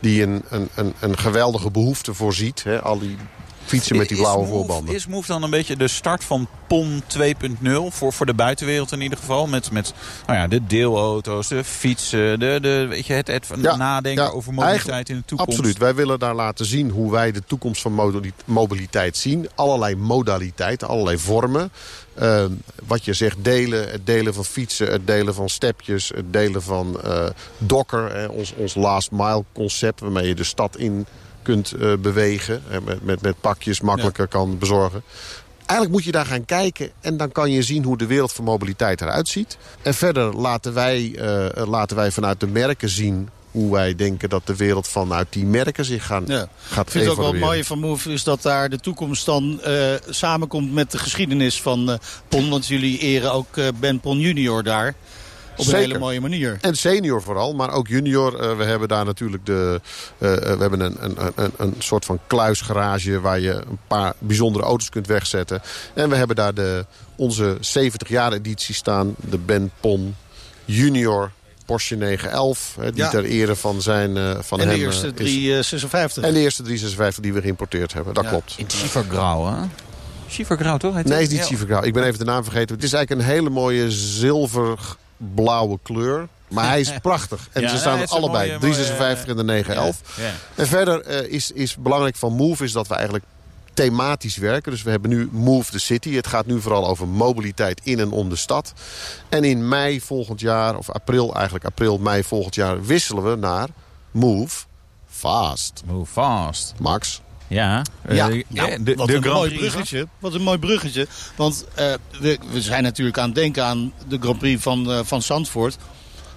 [SPEAKER 6] die een, een, een, een geweldige behoefte voorziet. Hè? Al die fietsen met die blauwe
[SPEAKER 4] move,
[SPEAKER 6] voorbanden.
[SPEAKER 4] Is Move dan een beetje de start van PON 2.0 voor, voor de buitenwereld in ieder geval? Met, met nou ja, de deelauto's, de fietsen, de, de, weet je, het, het ja, nadenken ja, over mobiliteit in de toekomst.
[SPEAKER 6] Absoluut, wij willen daar laten zien hoe wij de toekomst van mobiliteit zien. Allerlei modaliteiten, allerlei vormen. Uh, wat je zegt, delen, het delen van fietsen, het delen van stepjes, het delen van uh, docker, hè, ons, ons last mile concept waarmee je de stad in kunt uh, bewegen. En met, met, met pakjes makkelijker ja. kan bezorgen. Eigenlijk moet je daar gaan kijken en dan kan je zien hoe de wereld van mobiliteit eruit ziet. En verder laten wij, uh, laten wij vanuit de merken zien hoe wij denken dat de wereld vanuit die merken zich gaan,
[SPEAKER 3] ja.
[SPEAKER 6] gaat
[SPEAKER 3] Ik vind het ook wel mooi van Move is dat daar de toekomst dan uh, samenkomt met de geschiedenis van uh, Pon. Want jullie eren ook Ben Pon junior daar. Op een hele mooie manier.
[SPEAKER 6] En senior vooral, maar ook junior. Uh, we hebben daar natuurlijk de, uh, we hebben een, een, een, een soort van kluisgarage... waar je een paar bijzondere auto's kunt wegzetten. En we hebben daar de, onze 70 jaar editie staan. De Ben Pon Junior Porsche 911. Hè, die
[SPEAKER 3] Ja.
[SPEAKER 6] ter ere van, zijn, uh, van
[SPEAKER 3] En
[SPEAKER 6] hem
[SPEAKER 3] de eerste
[SPEAKER 6] is.
[SPEAKER 3] 356.
[SPEAKER 6] En de eerste 356 die we geïmporteerd hebben. Dat
[SPEAKER 3] Ja.
[SPEAKER 6] klopt.
[SPEAKER 4] In Schiefergrauw, hè? Schiefergrauw, toch? Heet
[SPEAKER 6] Nee,
[SPEAKER 4] het?
[SPEAKER 6] is niet. Schiefergrauw. Ik ben even de naam vergeten. Het is eigenlijk een hele mooie zilverblauwe kleur. Maar hij is prachtig. En
[SPEAKER 4] Ja,
[SPEAKER 6] ze
[SPEAKER 4] nee,
[SPEAKER 6] staan allebei.
[SPEAKER 4] mooie-
[SPEAKER 6] 356 en de 911.
[SPEAKER 4] Ja, ja.
[SPEAKER 6] En verder eh, is, is belangrijk van Move is dat we eigenlijk thematisch werken. Dus we hebben nu Move the City. Het gaat nu vooral over mobiliteit in en om de stad. En in mei volgend jaar, of april eigenlijk, april, mei volgend jaar... wisselen we naar Move Fast.
[SPEAKER 4] Move fast.
[SPEAKER 6] Max?
[SPEAKER 4] Ja.
[SPEAKER 3] Ja, ja,
[SPEAKER 4] eh, de,
[SPEAKER 3] wat
[SPEAKER 4] de
[SPEAKER 3] een
[SPEAKER 4] Grand
[SPEAKER 3] mooi
[SPEAKER 4] Prix.
[SPEAKER 3] bruggetje. Wat een mooi bruggetje. Want eh, we, we zijn natuurlijk aan het denken aan de Grand Prix van, eh, van Zandvoort.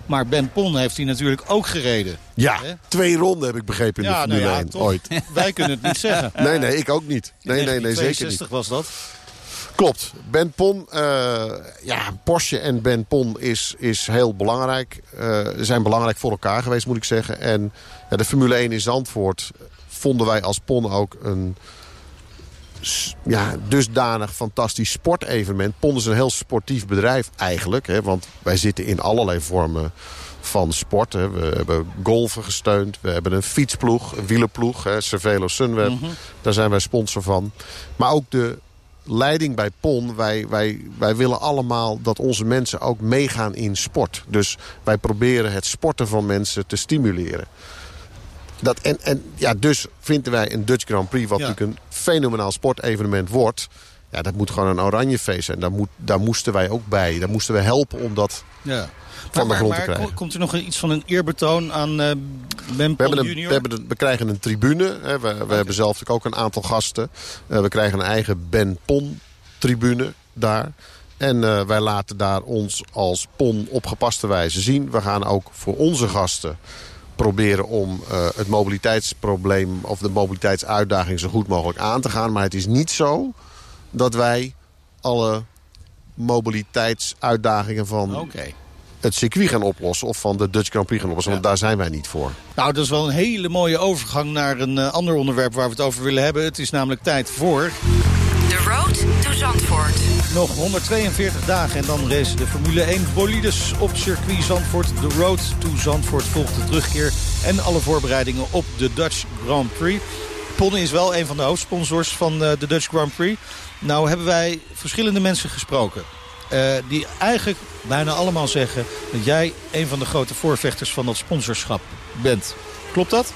[SPEAKER 3] Maar Ben Pon heeft hij natuurlijk ook gereden.
[SPEAKER 6] Ja,
[SPEAKER 3] Hè?
[SPEAKER 6] twee ronden heb ik begrepen in de
[SPEAKER 3] nou
[SPEAKER 6] Formule
[SPEAKER 3] ja,
[SPEAKER 6] 1.
[SPEAKER 3] toch.
[SPEAKER 6] Ooit.
[SPEAKER 3] Wij kunnen het niet zeggen.
[SPEAKER 6] Nee, nee, ik ook niet. Nee, nee, nee, zeker niet.
[SPEAKER 3] 62 was dat.
[SPEAKER 6] Klopt. Ben Pon, eh, ja, Porsche en Ben Pon is, is heel belangrijk. Eh, zijn belangrijk voor elkaar geweest, moet ik zeggen. En ja, de Formule 1 in Zandvoort vonden wij als Pon ook een ja, dusdanig fantastisch sportevenement. Pon is een heel sportief bedrijf eigenlijk. Hè, want wij zitten in allerlei vormen van sport. Hè. We hebben golven gesteund. We hebben een fietsploeg, een wielerploeg. Hè, Cervelo Sunweb. Daar zijn wij sponsor van. Maar ook de leiding bij PON. Wij, wij, wij willen allemaal dat onze mensen ook meegaan in sport. Dus wij proberen het sporten van mensen te stimuleren. Dat, en, en ja, dus vinden wij een Dutch Grand Prix... wat
[SPEAKER 3] Ja.
[SPEAKER 6] natuurlijk een fenomenaal sportevenement wordt... Ja, dat moet gewoon een oranje feest zijn. Daar, moet, daar moesten wij ook bij. Daar moesten we helpen om dat
[SPEAKER 3] Ja.
[SPEAKER 6] van de
[SPEAKER 3] maar,
[SPEAKER 6] grond te krijgen.
[SPEAKER 3] ko- komt er nog iets van een eerbetoon aan eh Ben
[SPEAKER 6] We, een,
[SPEAKER 3] junior?
[SPEAKER 6] we, hebben een- we krijgen een tribune. Hè. We, we hebben zelf natuurlijk ook een aantal gasten. Eh, we krijgen een eigen Ben Pon tribune daar. En eh, wij laten daar ons als PON op gepaste wijze zien. We gaan ook voor onze gasten proberen om eh, het mobiliteitsprobleem... of de mobiliteitsuitdaging zo goed mogelijk aan te gaan. Maar het is niet zo dat wij alle mobiliteitsuitdagingen van het circuit gaan oplossen... of van de Dutch Grand Prix gaan oplossen. Want daar zijn wij niet voor.
[SPEAKER 3] Nou, dat is wel een hele mooie overgang naar een eh, ander onderwerp waar we het over willen hebben. Het is namelijk tijd voor
[SPEAKER 2] Road to Zandvoort.
[SPEAKER 3] nog 142 dagen en dan racen de Formule 1 bolides op circuit Zandvoort. De Road to Zandvoort volgt de terugkeer en alle voorbereidingen op de Dutch Grand Prix. Pon is wel een van de hoofdsponsors van eh, de Dutch Grand Prix. Nou hebben wij verschillende mensen gesproken. eh, die eigenlijk bijna allemaal zeggen dat jij een van de grote voorvechters van dat sponsorschap bent. Klopt dat?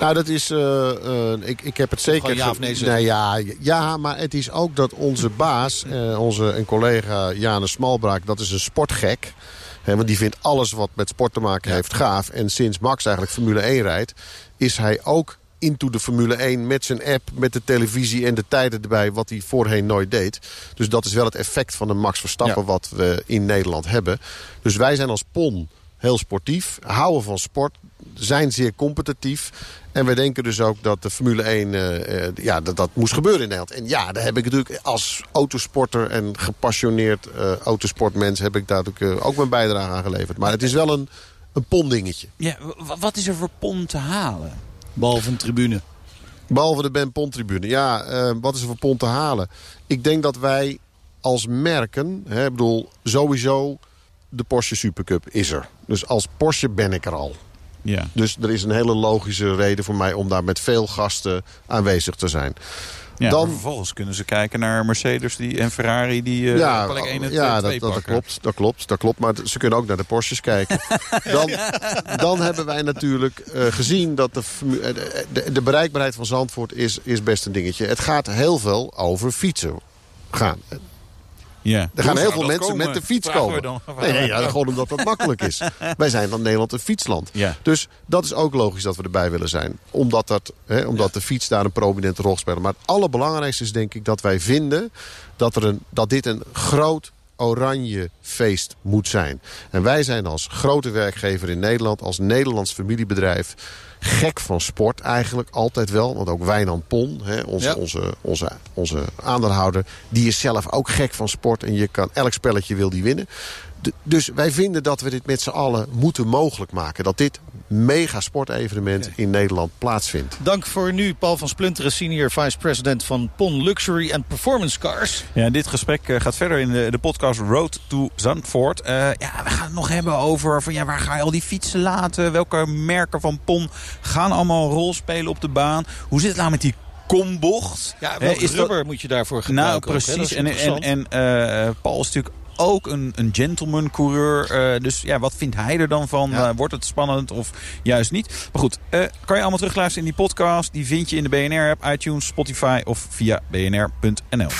[SPEAKER 6] Nou, dat is... Uh, uh, ik, ik heb het zeker...
[SPEAKER 3] ja of nee
[SPEAKER 6] ja, ja, maar het is ook dat onze baas, uh, onze een collega Janus Smalbraak... dat is een sportgek. Hè, want die vindt alles wat met sport te maken heeft gaaf. En sinds Max eigenlijk Formule 1 rijdt... is hij ook into de Formule 1 met zijn app, met de televisie en de tijden erbij... wat hij voorheen nooit deed. Dus dat is wel het effect van de Max Verstappen wat we in Nederland hebben. Dus wij zijn als PON heel sportief, houden van sport, zijn zeer competitief. En wij denken dus ook dat de Formule 1, uh, uh, ja, dat, dat moest gebeuren in Nederland. En ja, daar heb ik natuurlijk als autosporter en gepassioneerd uh, autosportmens... heb ik daar natuurlijk ook mijn bijdrage aan geleverd. Maar het is wel een, een pondingetje.
[SPEAKER 4] Ja, wat is er voor pond te halen?
[SPEAKER 3] Behalve een tribune.
[SPEAKER 6] Behalve de Ben Pont tribune. Ja, wat is er voor pond te halen? Ik denk dat wij als merken, hè, bedoel, sowieso de Porsche Supercup is er. Dus als Porsche ben ik er al.
[SPEAKER 4] Ja.
[SPEAKER 6] Dus er is een hele logische reden voor mij om daar met veel gasten aanwezig te zijn.
[SPEAKER 4] Ja, dan, vervolgens kunnen ze kijken naar Mercedes die, en Ferrari die uh,
[SPEAKER 6] ja,
[SPEAKER 4] plek 1 en
[SPEAKER 6] ja,
[SPEAKER 4] 2
[SPEAKER 6] dat, dat, klopt, dat klopt, dat klopt. Maar ze kunnen ook naar de Porsches kijken. dan, dan hebben wij natuurlijk uh, gezien dat de, de, de, bereikbaarheid van Zandvoort is, is best een dingetje. Het gaat heel veel over fietsen gaan.
[SPEAKER 4] Ja.
[SPEAKER 6] Er gaan heel veel mensen met de fiets komen. Nee, nee, ja, gewoon omdat dat makkelijk is. Wij zijn dan Nederland een fietsland.
[SPEAKER 4] Ja.
[SPEAKER 6] Dus dat is ook logisch dat we erbij willen zijn. Omdat, dat, hè, omdat ja. de fiets daar een prominente rol speelt. Maar het allerbelangrijkste is denk ik dat wij vinden... dat, er een, dat dit een groot oranje feest moet zijn. En wij zijn als grote werkgever in Nederland... als Nederlands familiebedrijf gek van sport eigenlijk altijd wel. Want ook Wijnand Pon, hè, onze, ja. onze, onze, onze aandeelhouder... die is zelf ook gek van sport. En je kan, elk spelletje wil die winnen. De, dus wij vinden dat we dit met z'n allen moeten mogelijk maken. Dat dit mega sportevenement okay. in Nederland plaatsvindt.
[SPEAKER 3] Dank voor nu, Paul van Splunteren, senior vice-president van PON Luxury and Performance Cars.
[SPEAKER 4] Ja, dit gesprek uh, gaat verder in de, de, podcast Road to Zandvoort. Uh, ja, we gaan het nog hebben over van, ja, waar ga je al die fietsen laten? Welke merken van PON gaan allemaal een rol spelen op de baan? Hoe zit het nou met die kombocht?
[SPEAKER 3] Ja, welke is rubber dat... moet je daarvoor gebruiken?
[SPEAKER 4] Nou, precies.
[SPEAKER 3] Ook,
[SPEAKER 4] en en, en uh, Paul is natuurlijk ook een, een gentleman coureur. Uh, dus ja, wat vindt hij er dan van? Ja. Uh, wordt het spannend of juist niet? Maar goed, uh, kan je allemaal terugluisteren in die podcast. Die vind je in de BNR-app, iTunes, Spotify of via bnr.nl.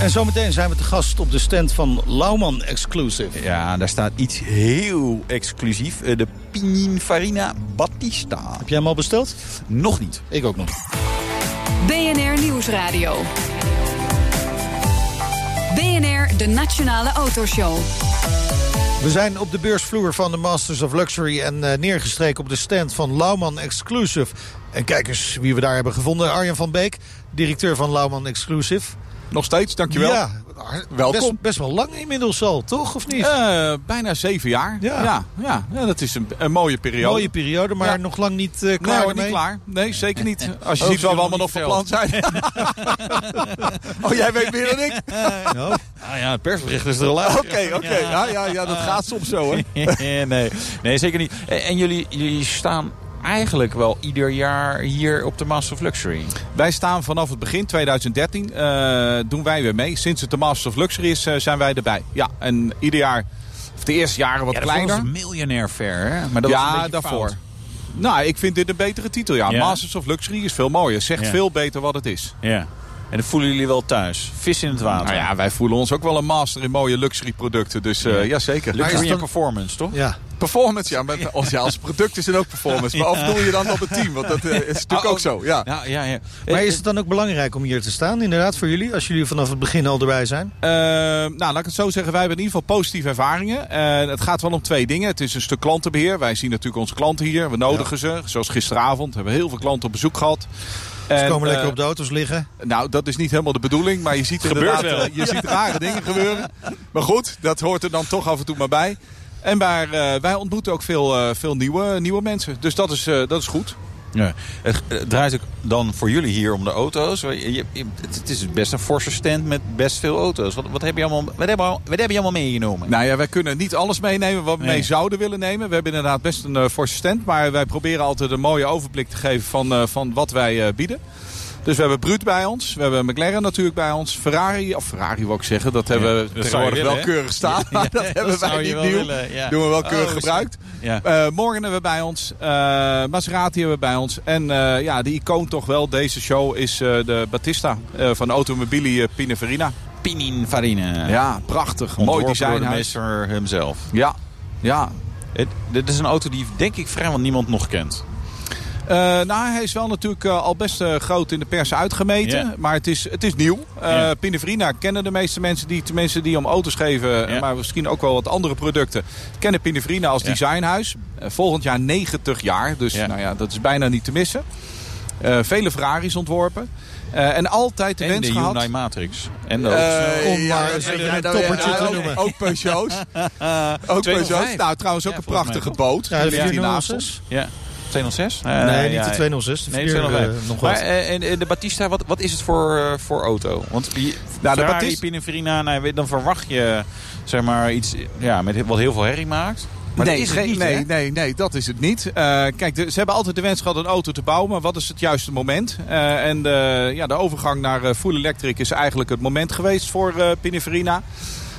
[SPEAKER 3] En zometeen zijn we te gast op de stand van Lauman Exclusive.
[SPEAKER 4] Ja, daar staat iets heel exclusief. De Pininfarina Battista.
[SPEAKER 3] Heb jij hem al besteld?
[SPEAKER 4] Nog niet.
[SPEAKER 3] Ik ook nog.
[SPEAKER 2] BNR Nieuwsradio. BNR, de Nationale Autoshow.
[SPEAKER 3] We zijn op de beursvloer van de Masters of Luxury... en uh, neergestreken op de stand van Lauman Exclusive. En kijk eens wie we daar hebben gevonden. Arjen van Beek, directeur van Lauman Exclusive.
[SPEAKER 7] Nog steeds, dankjewel.
[SPEAKER 3] Ja,
[SPEAKER 7] Welkom.
[SPEAKER 3] Best, best wel lang inmiddels al, toch? Of niet?
[SPEAKER 7] Uh, bijna zeven jaar. Ja. Ja, ja, ja dat is een, een mooie periode.
[SPEAKER 3] Mooie periode, maar ja. nog lang niet uh, klaar
[SPEAKER 7] nee, niet klaar. Nee, zeker niet. Als je ziet wat we allemaal nog van plan zijn. oh, jij weet meer dan ik?
[SPEAKER 3] no. Ah ja, het persbericht is er al uit.
[SPEAKER 7] Oké, oké. Ja, ja, ja, dat gaat soms zo, hè?
[SPEAKER 4] nee, nee, zeker niet. En jullie, jullie staan eigenlijk wel ieder jaar hier op de Master of Luxury?
[SPEAKER 7] Wij staan vanaf het begin, 2013, uh, doen wij weer mee. Sinds het de Master of Luxury is, uh, zijn wij erbij. Ja, en ieder jaar, of de eerste jaren wat
[SPEAKER 4] ja,
[SPEAKER 7] kleiner.
[SPEAKER 4] Dat was een miljonair fair, hè? Maar dat
[SPEAKER 7] ja,
[SPEAKER 4] was een
[SPEAKER 7] daarvoor.
[SPEAKER 4] Fout.
[SPEAKER 7] Nou, ik vind dit een betere titel, ja.
[SPEAKER 4] Ja.
[SPEAKER 7] Masters of Luxury is veel mooier. Zegt
[SPEAKER 4] Ja.
[SPEAKER 7] veel beter wat het is.
[SPEAKER 4] Ja. En dat voelen jullie wel thuis. Vis in het water.
[SPEAKER 7] Nou ja, wij voelen ons ook wel een master in mooie luxury producten. Dus eh,
[SPEAKER 4] Ja.
[SPEAKER 7] zeker.
[SPEAKER 3] Maar is
[SPEAKER 4] Luxury en performance, toch?
[SPEAKER 3] Ja.
[SPEAKER 7] Performance, ja. Met, als, ja, als product is het ook performance. Maar of doe je dan op het team? Want dat eh, is natuurlijk
[SPEAKER 4] Oh,
[SPEAKER 7] ook zo, ja.
[SPEAKER 4] Ja, ja, ja.
[SPEAKER 3] Maar is het dan ook belangrijk om hier te staan, inderdaad, voor jullie? Als jullie vanaf het begin al erbij zijn?
[SPEAKER 7] Eh, nou, laat ik het zo zeggen. Wij hebben in ieder geval positieve ervaringen. Eh, het gaat wel om twee dingen. Het is een stuk klantenbeheer. Wij zien natuurlijk onze klanten hier. We nodigen ze. Zoals gisteravond hebben we heel veel klanten op bezoek gehad.
[SPEAKER 3] Ze
[SPEAKER 7] En,
[SPEAKER 3] komen lekker
[SPEAKER 7] eh,
[SPEAKER 3] op de auto's liggen.
[SPEAKER 7] Nou, dat is niet helemaal de bedoeling. Maar je ziet
[SPEAKER 4] Gebeurt
[SPEAKER 7] inderdaad
[SPEAKER 4] wel.
[SPEAKER 7] eh, je ziet rare dingen gebeuren. Maar goed, dat hoort er dan toch af en toe maar bij. En waar, eh, wij ontmoeten ook veel, eh, veel nieuwe, nieuwe mensen. Dus dat is, eh, dat is goed.
[SPEAKER 4] Ja. Het, het draait ook dan voor jullie hier om de auto's. Je- je- je- het is best een forse stand met best veel auto's. Wat, wat, heb, je allemaal, wat, heb, wat heb je allemaal meegenomen?
[SPEAKER 7] Nou ja, wij kunnen niet alles meenemen wat we
[SPEAKER 4] Nee.
[SPEAKER 7] mee zouden willen nemen. We hebben inderdaad best een eh, forse stand. Maar wij proberen altijd een mooie overblik te geven van, eh, van wat wij eh, bieden. Dus we hebben Brut bij ons. We hebben McLaren natuurlijk bij ons. Ferrari, of Ferrari wil ik zeggen. Dat hebben we
[SPEAKER 4] dat
[SPEAKER 7] tegenwoordig
[SPEAKER 4] willen,
[SPEAKER 7] wel keurig staan. Maar dat hebben
[SPEAKER 4] dat zou
[SPEAKER 7] wij niet nieuw.
[SPEAKER 4] willen, ja.
[SPEAKER 7] Doen we wel
[SPEAKER 4] Oh,
[SPEAKER 7] keurig gebruikt.
[SPEAKER 4] Ja.
[SPEAKER 7] Eh, morgen hebben we bij ons. eh, Maserati hebben we bij ons. En eh, ja, de icoon toch wel deze show is eh, de Battista eh, van Automobili Pininfarina.
[SPEAKER 4] Pininfarina.
[SPEAKER 7] Ja, prachtig. Mooi
[SPEAKER 4] door de meester hemzelf.
[SPEAKER 7] Ja, ja.
[SPEAKER 4] Dit is een auto die denk ik vrijwel niemand nog kent.
[SPEAKER 7] Eh, nou, hij is wel natuurlijk eh, al best eh, groot in de pers uitgemeten. Maar het is, het is nieuw. Eh
[SPEAKER 4] Ja.
[SPEAKER 7] Pininfarina kennen de meeste mensen die, tenminste die om auto's geven. Maar misschien ook wel wat andere producten. Kennen Pininfarina als designhuis. Volgend jaar 90 jaar. Dus nou ja, dat is bijna niet te missen. Eh, vele Ferraris ontworpen. Eh, en altijd de
[SPEAKER 4] En
[SPEAKER 7] wens
[SPEAKER 4] de
[SPEAKER 7] gehad.
[SPEAKER 4] Hyundai Matrix. En de
[SPEAKER 7] Eh,
[SPEAKER 3] Om maar eens even een
[SPEAKER 7] ja,
[SPEAKER 3] toppertje
[SPEAKER 7] ja,
[SPEAKER 3] te
[SPEAKER 7] ook-
[SPEAKER 3] noemen.
[SPEAKER 7] Ook Peugeot's. ook
[SPEAKER 4] 205.
[SPEAKER 7] Peugeot's. Nou, trouwens ook
[SPEAKER 4] Ja,
[SPEAKER 7] een prachtige boot.
[SPEAKER 3] Ja, de
[SPEAKER 7] Die ligt hier naast
[SPEAKER 3] 406.
[SPEAKER 7] ons.
[SPEAKER 4] Ja. 206?
[SPEAKER 3] nee,
[SPEAKER 4] Eh,
[SPEAKER 3] niet de 206. De
[SPEAKER 4] Nee,
[SPEAKER 3] 4,
[SPEAKER 4] 205.
[SPEAKER 3] eh, nog
[SPEAKER 4] maar eh, en, en de Battista, wat, wat is het voor, voor auto? Want die,
[SPEAKER 7] Nou, de Battista-
[SPEAKER 4] Pininfarina, nou, dan verwacht je zeg maar, iets ja, met, wat heel veel herrie maakt. Maar
[SPEAKER 7] nee,
[SPEAKER 4] dat is het
[SPEAKER 7] geen-
[SPEAKER 4] niet,
[SPEAKER 7] nee, nee, nee, dat is het niet. Kijk, de- ze hebben altijd de wens gehad een auto te bouwen, maar wat is het juiste moment? En de, ja, de overgang naar eh, full electric is eigenlijk het moment geweest voor Pininfarina.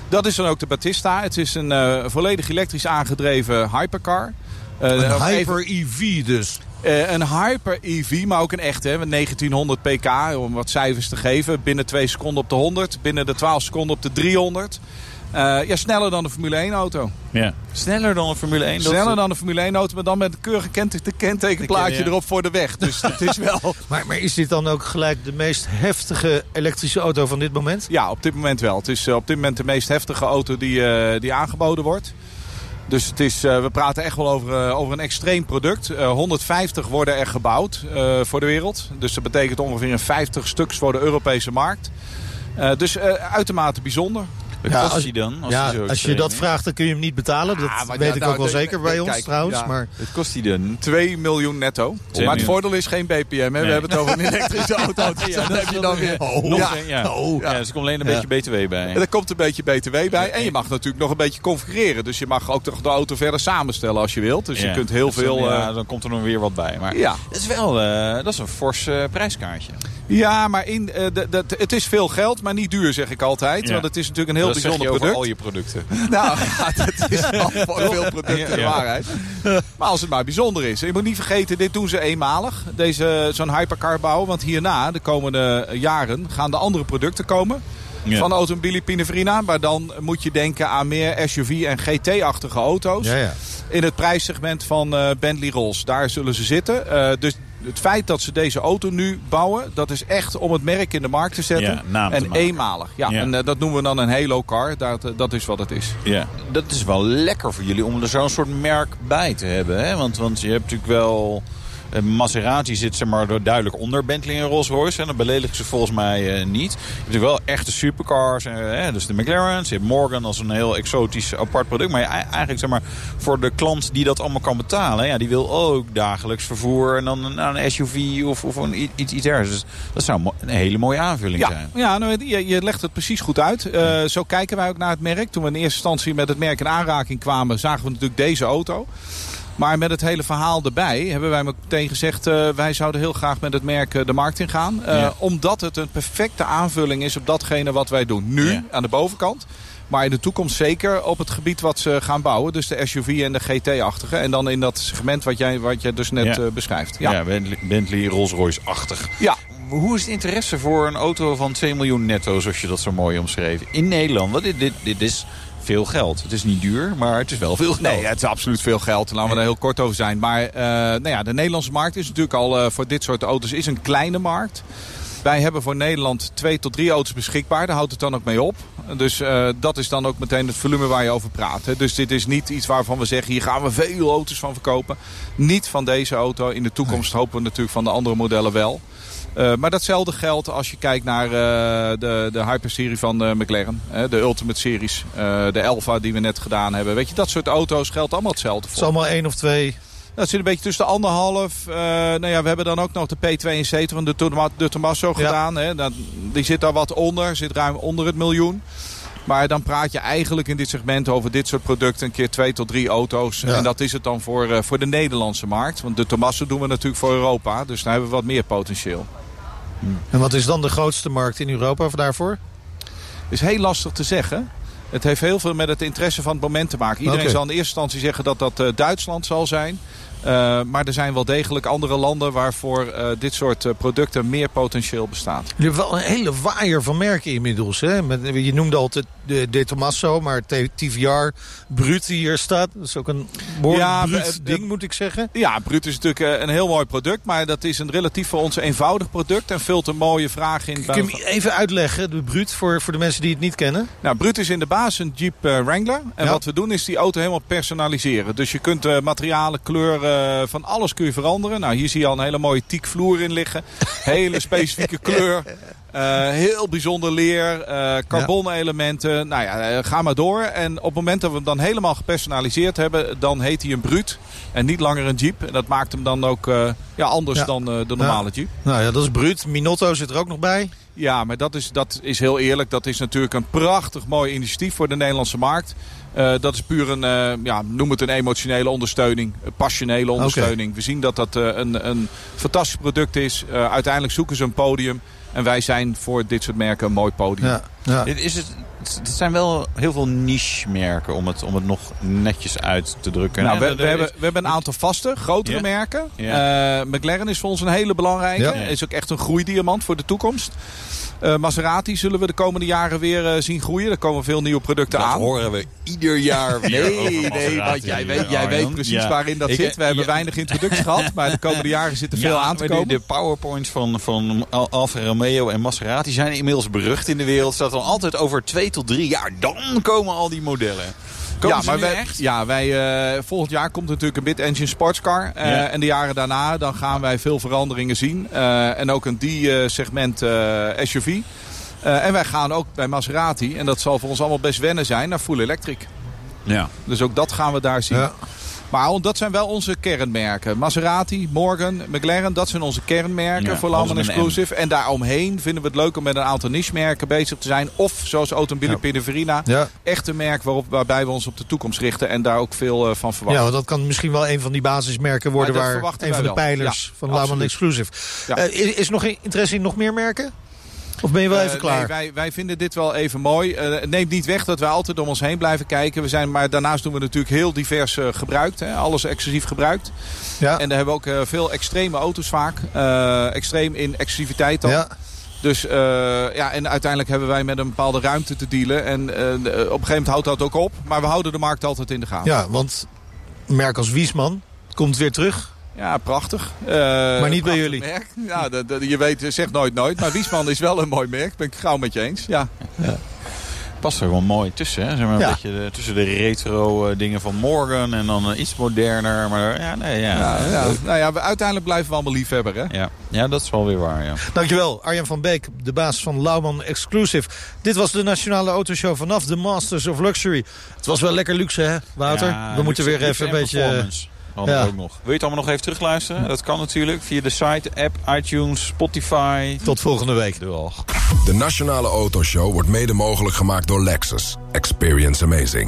[SPEAKER 7] Dat is dan ook de Battista. Het is een volledig elektrisch aangedreven hypercar. Eh,
[SPEAKER 3] Een
[SPEAKER 7] nog even-
[SPEAKER 3] hyper-EV dus.
[SPEAKER 7] eh, een hyper EV, maar ook een echte. Hè, met 1900 pk, om wat cijfers te geven. Binnen 2 seconden op de 100. Binnen de 12 seconden op de 300. Eh, ja, sneller dan de Formule 1 auto.
[SPEAKER 4] Ja. Sneller dan een Formule 1. dat-
[SPEAKER 7] Sneller dan de Formule 1 auto, maar dan met een keurig kent- kentekenplaatje
[SPEAKER 4] Ja.
[SPEAKER 7] erop voor de weg. Dus het is wel...
[SPEAKER 3] Maar, maar is dit dan ook gelijk de meest heftige elektrische auto van dit moment?
[SPEAKER 7] Ja, op dit moment wel. Het is eh, op dit moment de meest heftige auto die, eh, die aangeboden wordt. Dus het is, eh, we praten echt wel over, eh, over een extreem product. Eh, 150 worden er gebouwd eh, voor de wereld. Dus dat betekent ongeveer een 50 stuks voor de Europese markt. Eh, dus eh, uitermate bijzonder.
[SPEAKER 4] Wat
[SPEAKER 3] Ja,
[SPEAKER 4] kost
[SPEAKER 3] als-
[SPEAKER 4] die dan? Als,
[SPEAKER 3] ja,
[SPEAKER 4] die zo
[SPEAKER 3] als je dat vraagt, dan kun je hem niet betalen. Dat
[SPEAKER 7] Ah,
[SPEAKER 3] weet
[SPEAKER 7] ja,
[SPEAKER 3] ik
[SPEAKER 7] nou,
[SPEAKER 3] ook wel zeker bij
[SPEAKER 7] kijk,
[SPEAKER 3] ons trouwens.
[SPEAKER 7] ja.
[SPEAKER 3] Maar
[SPEAKER 4] Wat kost die dan?
[SPEAKER 7] 2 miljoen netto. maar het voordeel is geen BPM. Hè? We hebben het over een elektrische auto. Dus
[SPEAKER 4] Ja,
[SPEAKER 7] dan
[SPEAKER 4] dat
[SPEAKER 7] heb je dan
[SPEAKER 4] weer-. Nog
[SPEAKER 7] Ja.
[SPEAKER 4] ja.
[SPEAKER 3] Oh.
[SPEAKER 4] Ja, dus er komt alleen een
[SPEAKER 7] Ja.
[SPEAKER 4] beetje BTW bij.
[SPEAKER 7] En er komt een beetje BTW bij. En je mag natuurlijk nog een beetje configureren. Dus je mag ook toch de auto verder samenstellen als je wilt. Dus je
[SPEAKER 4] Ja.
[SPEAKER 7] kunt heel
[SPEAKER 4] dan-
[SPEAKER 7] veel...
[SPEAKER 4] Ja,
[SPEAKER 7] eh,
[SPEAKER 4] dan komt er nog weer wat bij. Maar
[SPEAKER 7] ja.
[SPEAKER 4] dat is wel eh, dat is een fors eh, prijskaartje.
[SPEAKER 7] Ja, maar in, eh, de- de- het is veel geld, maar niet duur, zeg ik altijd.
[SPEAKER 4] Ja.
[SPEAKER 7] Want het is natuurlijk een heel bijzonder product.
[SPEAKER 4] al je producten.
[SPEAKER 7] Nou, het is wel voor veel producten de waarheid. Maar als het maar bijzonder is. Je moet niet vergeten, dit doen ze eenmalig. Deze, zo'n hypercar bouwen. Want hierna, de komende jaren, gaan de andere producten komen.
[SPEAKER 4] Ja.
[SPEAKER 7] Van Automobili Pininfarina. Maar dan moet je denken aan meer SUV en GT-achtige auto's.
[SPEAKER 3] ja, ja.
[SPEAKER 7] in het prijssegment van eh, Bentley Rolls. Daar zullen ze zitten. Eh, dus het feit dat ze deze auto nu bouwen, dat is echt om het merk in de markt te zetten.
[SPEAKER 4] Ja, naam te
[SPEAKER 7] en
[SPEAKER 4] maken.
[SPEAKER 7] eenmalig. Ja,
[SPEAKER 4] Ja.
[SPEAKER 7] En eh, dat noemen we dan een Halo car. Dat, eh, dat is wat het is.
[SPEAKER 4] Ja, dat is wel lekker voor jullie om er zo'n soort merk bij te hebben. Hè? Want, want je hebt natuurlijk wel... eh, Maserati zit zeg maar duidelijk onder Bentley en Rolls-Royce. En dat beledigen ze volgens mij eh, niet. Je hebt natuurlijk wel echte supercars. eh, hè, dus de McLaren's. Je hebt Morgan als een heel exotisch apart product. Maar eigenlijk zeg maar voor de klant die dat allemaal kan betalen. Ja, die wil ook dagelijks vervoer. En dan een, een SUV of, of een, iets, iets ergens. Dus dat zou een hele mooie aanvulling
[SPEAKER 7] Ja,
[SPEAKER 4] zijn.
[SPEAKER 7] ja nou, je, je legt het precies goed uit. Zo kijken wij ook naar het merk. Toen we in eerste instantie met het merk in aanraking kwamen, zagen we natuurlijk deze auto. Maar met het hele verhaal erbij hebben wij meteen gezegd... eh, wij zouden heel graag met het merk eh, de markt in gaan. Eh,
[SPEAKER 4] Ja.
[SPEAKER 7] Omdat het een perfecte aanvulling is op datgene wat wij doen. Nu,
[SPEAKER 4] Ja.
[SPEAKER 7] aan de bovenkant. Maar in de toekomst zeker op het gebied wat ze gaan bouwen. Dus de SUV en de GT-achtige. En dan in dat segment wat jij, wat jij dus net
[SPEAKER 4] Ja.
[SPEAKER 7] beschrijft.
[SPEAKER 4] Ja,
[SPEAKER 7] Ja.
[SPEAKER 4] Bentley, Bentley Rolls-Royce-achtig.
[SPEAKER 7] ja.
[SPEAKER 4] Hoe is het interesse voor een auto van 2 miljoen netto, zoals je dat zo mooi omschreef? In Nederland, want dit, dit, dit is veel geld. Het is niet duur, maar het is wel veel geld.
[SPEAKER 7] Nee, het is absoluut veel geld. Laten we daar heel kort over zijn. Maar eh, nou ja, de Nederlandse markt is natuurlijk al eh, voor dit soort auto's is een kleine markt. Wij hebben voor Nederland twee tot drie auto's beschikbaar. Daar houdt het dan ook mee op. Dus eh, dat is dan ook meteen het volume waar je over praat. Hè. Dus dit is niet iets waarvan we zeggen... hier gaan we veel auto's van verkopen. Niet van deze auto. In de toekomst hopen we natuurlijk van de andere modellen wel. Eh, maar datzelfde geldt als je kijkt naar eh, de, de hyperserie van eh, McLaren. De Ultimate Series. de Elva die we net gedaan hebben. Weet je, dat soort auto's geldt allemaal hetzelfde
[SPEAKER 3] Het is
[SPEAKER 7] voor.
[SPEAKER 3] allemaal één of twee.
[SPEAKER 7] Dat zit een beetje tussen de anderhalf. nou ja, we hebben dan ook nog de P72 van de, Toma- de Tommaso
[SPEAKER 3] Ja.
[SPEAKER 7] gedaan. Hè. Dat, die zit daar wat onder. Zit ruim onder het miljoen. Maar dan praat je eigenlijk in dit segment over dit soort producten een keer twee tot drie auto's.
[SPEAKER 3] Ja.
[SPEAKER 7] En dat is het dan voor, voor de Nederlandse markt. Want de Tommaso doen we natuurlijk voor Europa. Dus daar hebben we wat meer potentieel.
[SPEAKER 3] En wat is dan de grootste markt in Europa daarvoor?
[SPEAKER 7] is heel lastig te zeggen. Het heeft heel veel met het interesse van het moment te maken. Iedereen zal in eerste instantie zeggen dat dat eh, Duitsland zal zijn. Eh, maar er zijn wel degelijk andere landen waarvoor eh, dit soort producten meer potentieel bestaat.
[SPEAKER 3] Jullie hebben wel een hele waaier van merken inmiddels. Hè? Met, je noemde altijd de, de Tommaso, maar TVR, Brut die hier staat. Dat is ook een behoorlijk
[SPEAKER 7] Ja,
[SPEAKER 3] bruut
[SPEAKER 7] eh,
[SPEAKER 3] ding,
[SPEAKER 7] eh,
[SPEAKER 3] moet ik zeggen.
[SPEAKER 7] Ja, Brut is natuurlijk eh, een heel mooi product. Maar dat is een relatief voor ons eenvoudig product. En vult een mooie vraag in.
[SPEAKER 3] Kun je hem even uitleggen, de Brut, voor, voor de mensen die het niet kennen?
[SPEAKER 7] Nou, Brut is in de basis een Jeep Wrangler. En
[SPEAKER 3] Ja.
[SPEAKER 7] wat we doen is die auto helemaal personaliseren. Dus je kunt materialen, kleuren, van alles kun je veranderen. Nou, hier zie je al een hele mooie teak vloer in liggen. Hele specifieke kleur. Eh, heel bijzonder leer, eh carbon elementen. Nou ja, eh, ga maar door. En op het moment dat we hem dan helemaal gepersonaliseerd hebben... dan heet hij een Brut en niet langer een Jeep. En dat maakt hem dan ook ja, anders
[SPEAKER 3] Ja.
[SPEAKER 7] dan de normale Jeep.
[SPEAKER 3] Nou ja, dat is Brut. Minotto zit er ook nog bij.
[SPEAKER 7] Ja, maar dat is, dat is heel eerlijk. Dat is natuurlijk een prachtig mooi initiatief voor de Nederlandse markt. Dat is puur een, ja, noem het een emotionele ondersteuning. Een passionele ondersteuning. We zien dat dat een, een fantastisch product is. Uiteindelijk zoeken ze een podium. En wij zijn voor dit soort merken een mooi podium.
[SPEAKER 3] Ja,
[SPEAKER 4] is het, het zijn wel heel veel niche-merken om het, om het nog netjes uit te drukken.
[SPEAKER 7] Nou, we, hebben, we hebben een aantal vaste, grotere merken. Eh, McLaren is voor ons een hele belangrijke.
[SPEAKER 3] Ja.
[SPEAKER 7] Is ook echt een groeidiamant voor de toekomst. Eh, Maserati zullen we de komende jaren weer eh, zien groeien. Er komen veel nieuwe producten
[SPEAKER 4] dat
[SPEAKER 7] aan.
[SPEAKER 4] horen we ieder jaar weer
[SPEAKER 7] Nee,
[SPEAKER 4] over
[SPEAKER 7] nee, want jij weet, jij
[SPEAKER 4] Arjan.
[SPEAKER 7] weet precies
[SPEAKER 4] Ja.
[SPEAKER 7] waarin dat
[SPEAKER 4] Ik-
[SPEAKER 7] zit. We hebben weinig introducties gehad, maar de komende jaren zit er veel aan te
[SPEAKER 4] maar
[SPEAKER 7] komen.
[SPEAKER 4] De, de powerpoints van, van Al- Alfa Romeo en Maserati zijn inmiddels berucht in de wereld. Staat dan altijd over twee tot drie jaar. Dan komen al die modellen. Komen
[SPEAKER 7] ja, maar
[SPEAKER 4] nu
[SPEAKER 7] wij,
[SPEAKER 4] echt?
[SPEAKER 7] ja, wij, eh, volgend jaar komt natuurlijk een mid-engine sportscar. Eh,
[SPEAKER 4] Ja.
[SPEAKER 7] En de jaren daarna dan gaan wij veel veranderingen zien. Eh, en ook een D-segment eh, SUV. En wij gaan ook bij Maserati, en dat zal voor ons allemaal best wennen zijn, naar full electric.
[SPEAKER 4] Ja.
[SPEAKER 7] Dus ook dat gaan we daar zien.
[SPEAKER 3] Ja.
[SPEAKER 7] Maar dat zijn wel onze kernmerken. Maserati, Morgan, McLaren, dat zijn onze kernmerken
[SPEAKER 4] Ja,
[SPEAKER 7] voor
[SPEAKER 4] een
[SPEAKER 7] Exclusive. En daaromheen vinden we het leuk om met een aantal niche-merken bezig te zijn. Of zoals Automobiele
[SPEAKER 3] Ja.
[SPEAKER 7] Pininfarina,
[SPEAKER 3] Ja.
[SPEAKER 7] echt een merk waarop, waarbij we ons op de toekomst richten en daar ook veel eh, van
[SPEAKER 3] ja,
[SPEAKER 7] verwachten.
[SPEAKER 3] want dat kan misschien wel een van die basismerken worden... Waar een van de pijlers
[SPEAKER 7] Ja,
[SPEAKER 3] van
[SPEAKER 7] absoluut.
[SPEAKER 3] Exclusive.
[SPEAKER 7] Ja.
[SPEAKER 3] Eh, is, is er nog interesse in nog meer merken? Of ben je wel
[SPEAKER 7] Eh,
[SPEAKER 3] even klaar?
[SPEAKER 7] nee, wij, wij vinden dit wel even mooi. Eh, het neemt niet weg dat wij altijd om ons heen blijven kijken. We zijn, maar daarnaast doen we natuurlijk heel divers eh, gebruikt. Hè, alles exclusief gebruikt.
[SPEAKER 3] ja.
[SPEAKER 7] En daar hebben we ook veel extreme auto's vaak. Extreem in exclusiviteit dan.
[SPEAKER 3] ja.
[SPEAKER 7] Dus ja, en uiteindelijk hebben wij met een bepaalde ruimte te dealen. En op een gegeven moment houdt dat ook op. Maar we houden de markt altijd in de gaten.
[SPEAKER 3] ja, want merk als Wiesman komt weer terug.
[SPEAKER 7] Ja, prachtig. Eh,
[SPEAKER 3] Maar niet bij jullie.
[SPEAKER 7] Merk. Ja, dat, dat- je weet, zeg nooit nooit. Maar Wiesman is wel een mooi merk. Ben ik het gauw met je eens. Ja.
[SPEAKER 4] Past er wel mooi tussen. Hè? Zeg maar een
[SPEAKER 3] Ja.
[SPEAKER 4] beetje de- tussen de retro eh, dingen van Morgan en dan eh, iets moderner. Maar ja, nee, ja.
[SPEAKER 7] Ja, ja. Nou ja, we, uiteindelijk blijven we allemaal liefhebber. Hè?
[SPEAKER 4] Ja. ja, dat is wel weer waar. Ja.
[SPEAKER 3] Dankjewel, Arjan van Beek, de baas van Lauman Exclusive. Dit was de Nationale Autoshow vanaf de Masters of Luxury. Het was wel lekker luxe, hè, Wouter?
[SPEAKER 4] Ja,
[SPEAKER 3] We moeten
[SPEAKER 4] luxe-
[SPEAKER 3] weer even een
[SPEAKER 4] en
[SPEAKER 3] beetje... ja.
[SPEAKER 4] ook nog. Wil je het allemaal nog even terugluisteren? Dat kan natuurlijk via de site, app, iTunes, Spotify.
[SPEAKER 3] Tot volgende week.
[SPEAKER 1] De Nationale Autoshow wordt mede mogelijk gemaakt door Lexus. Experience amazing.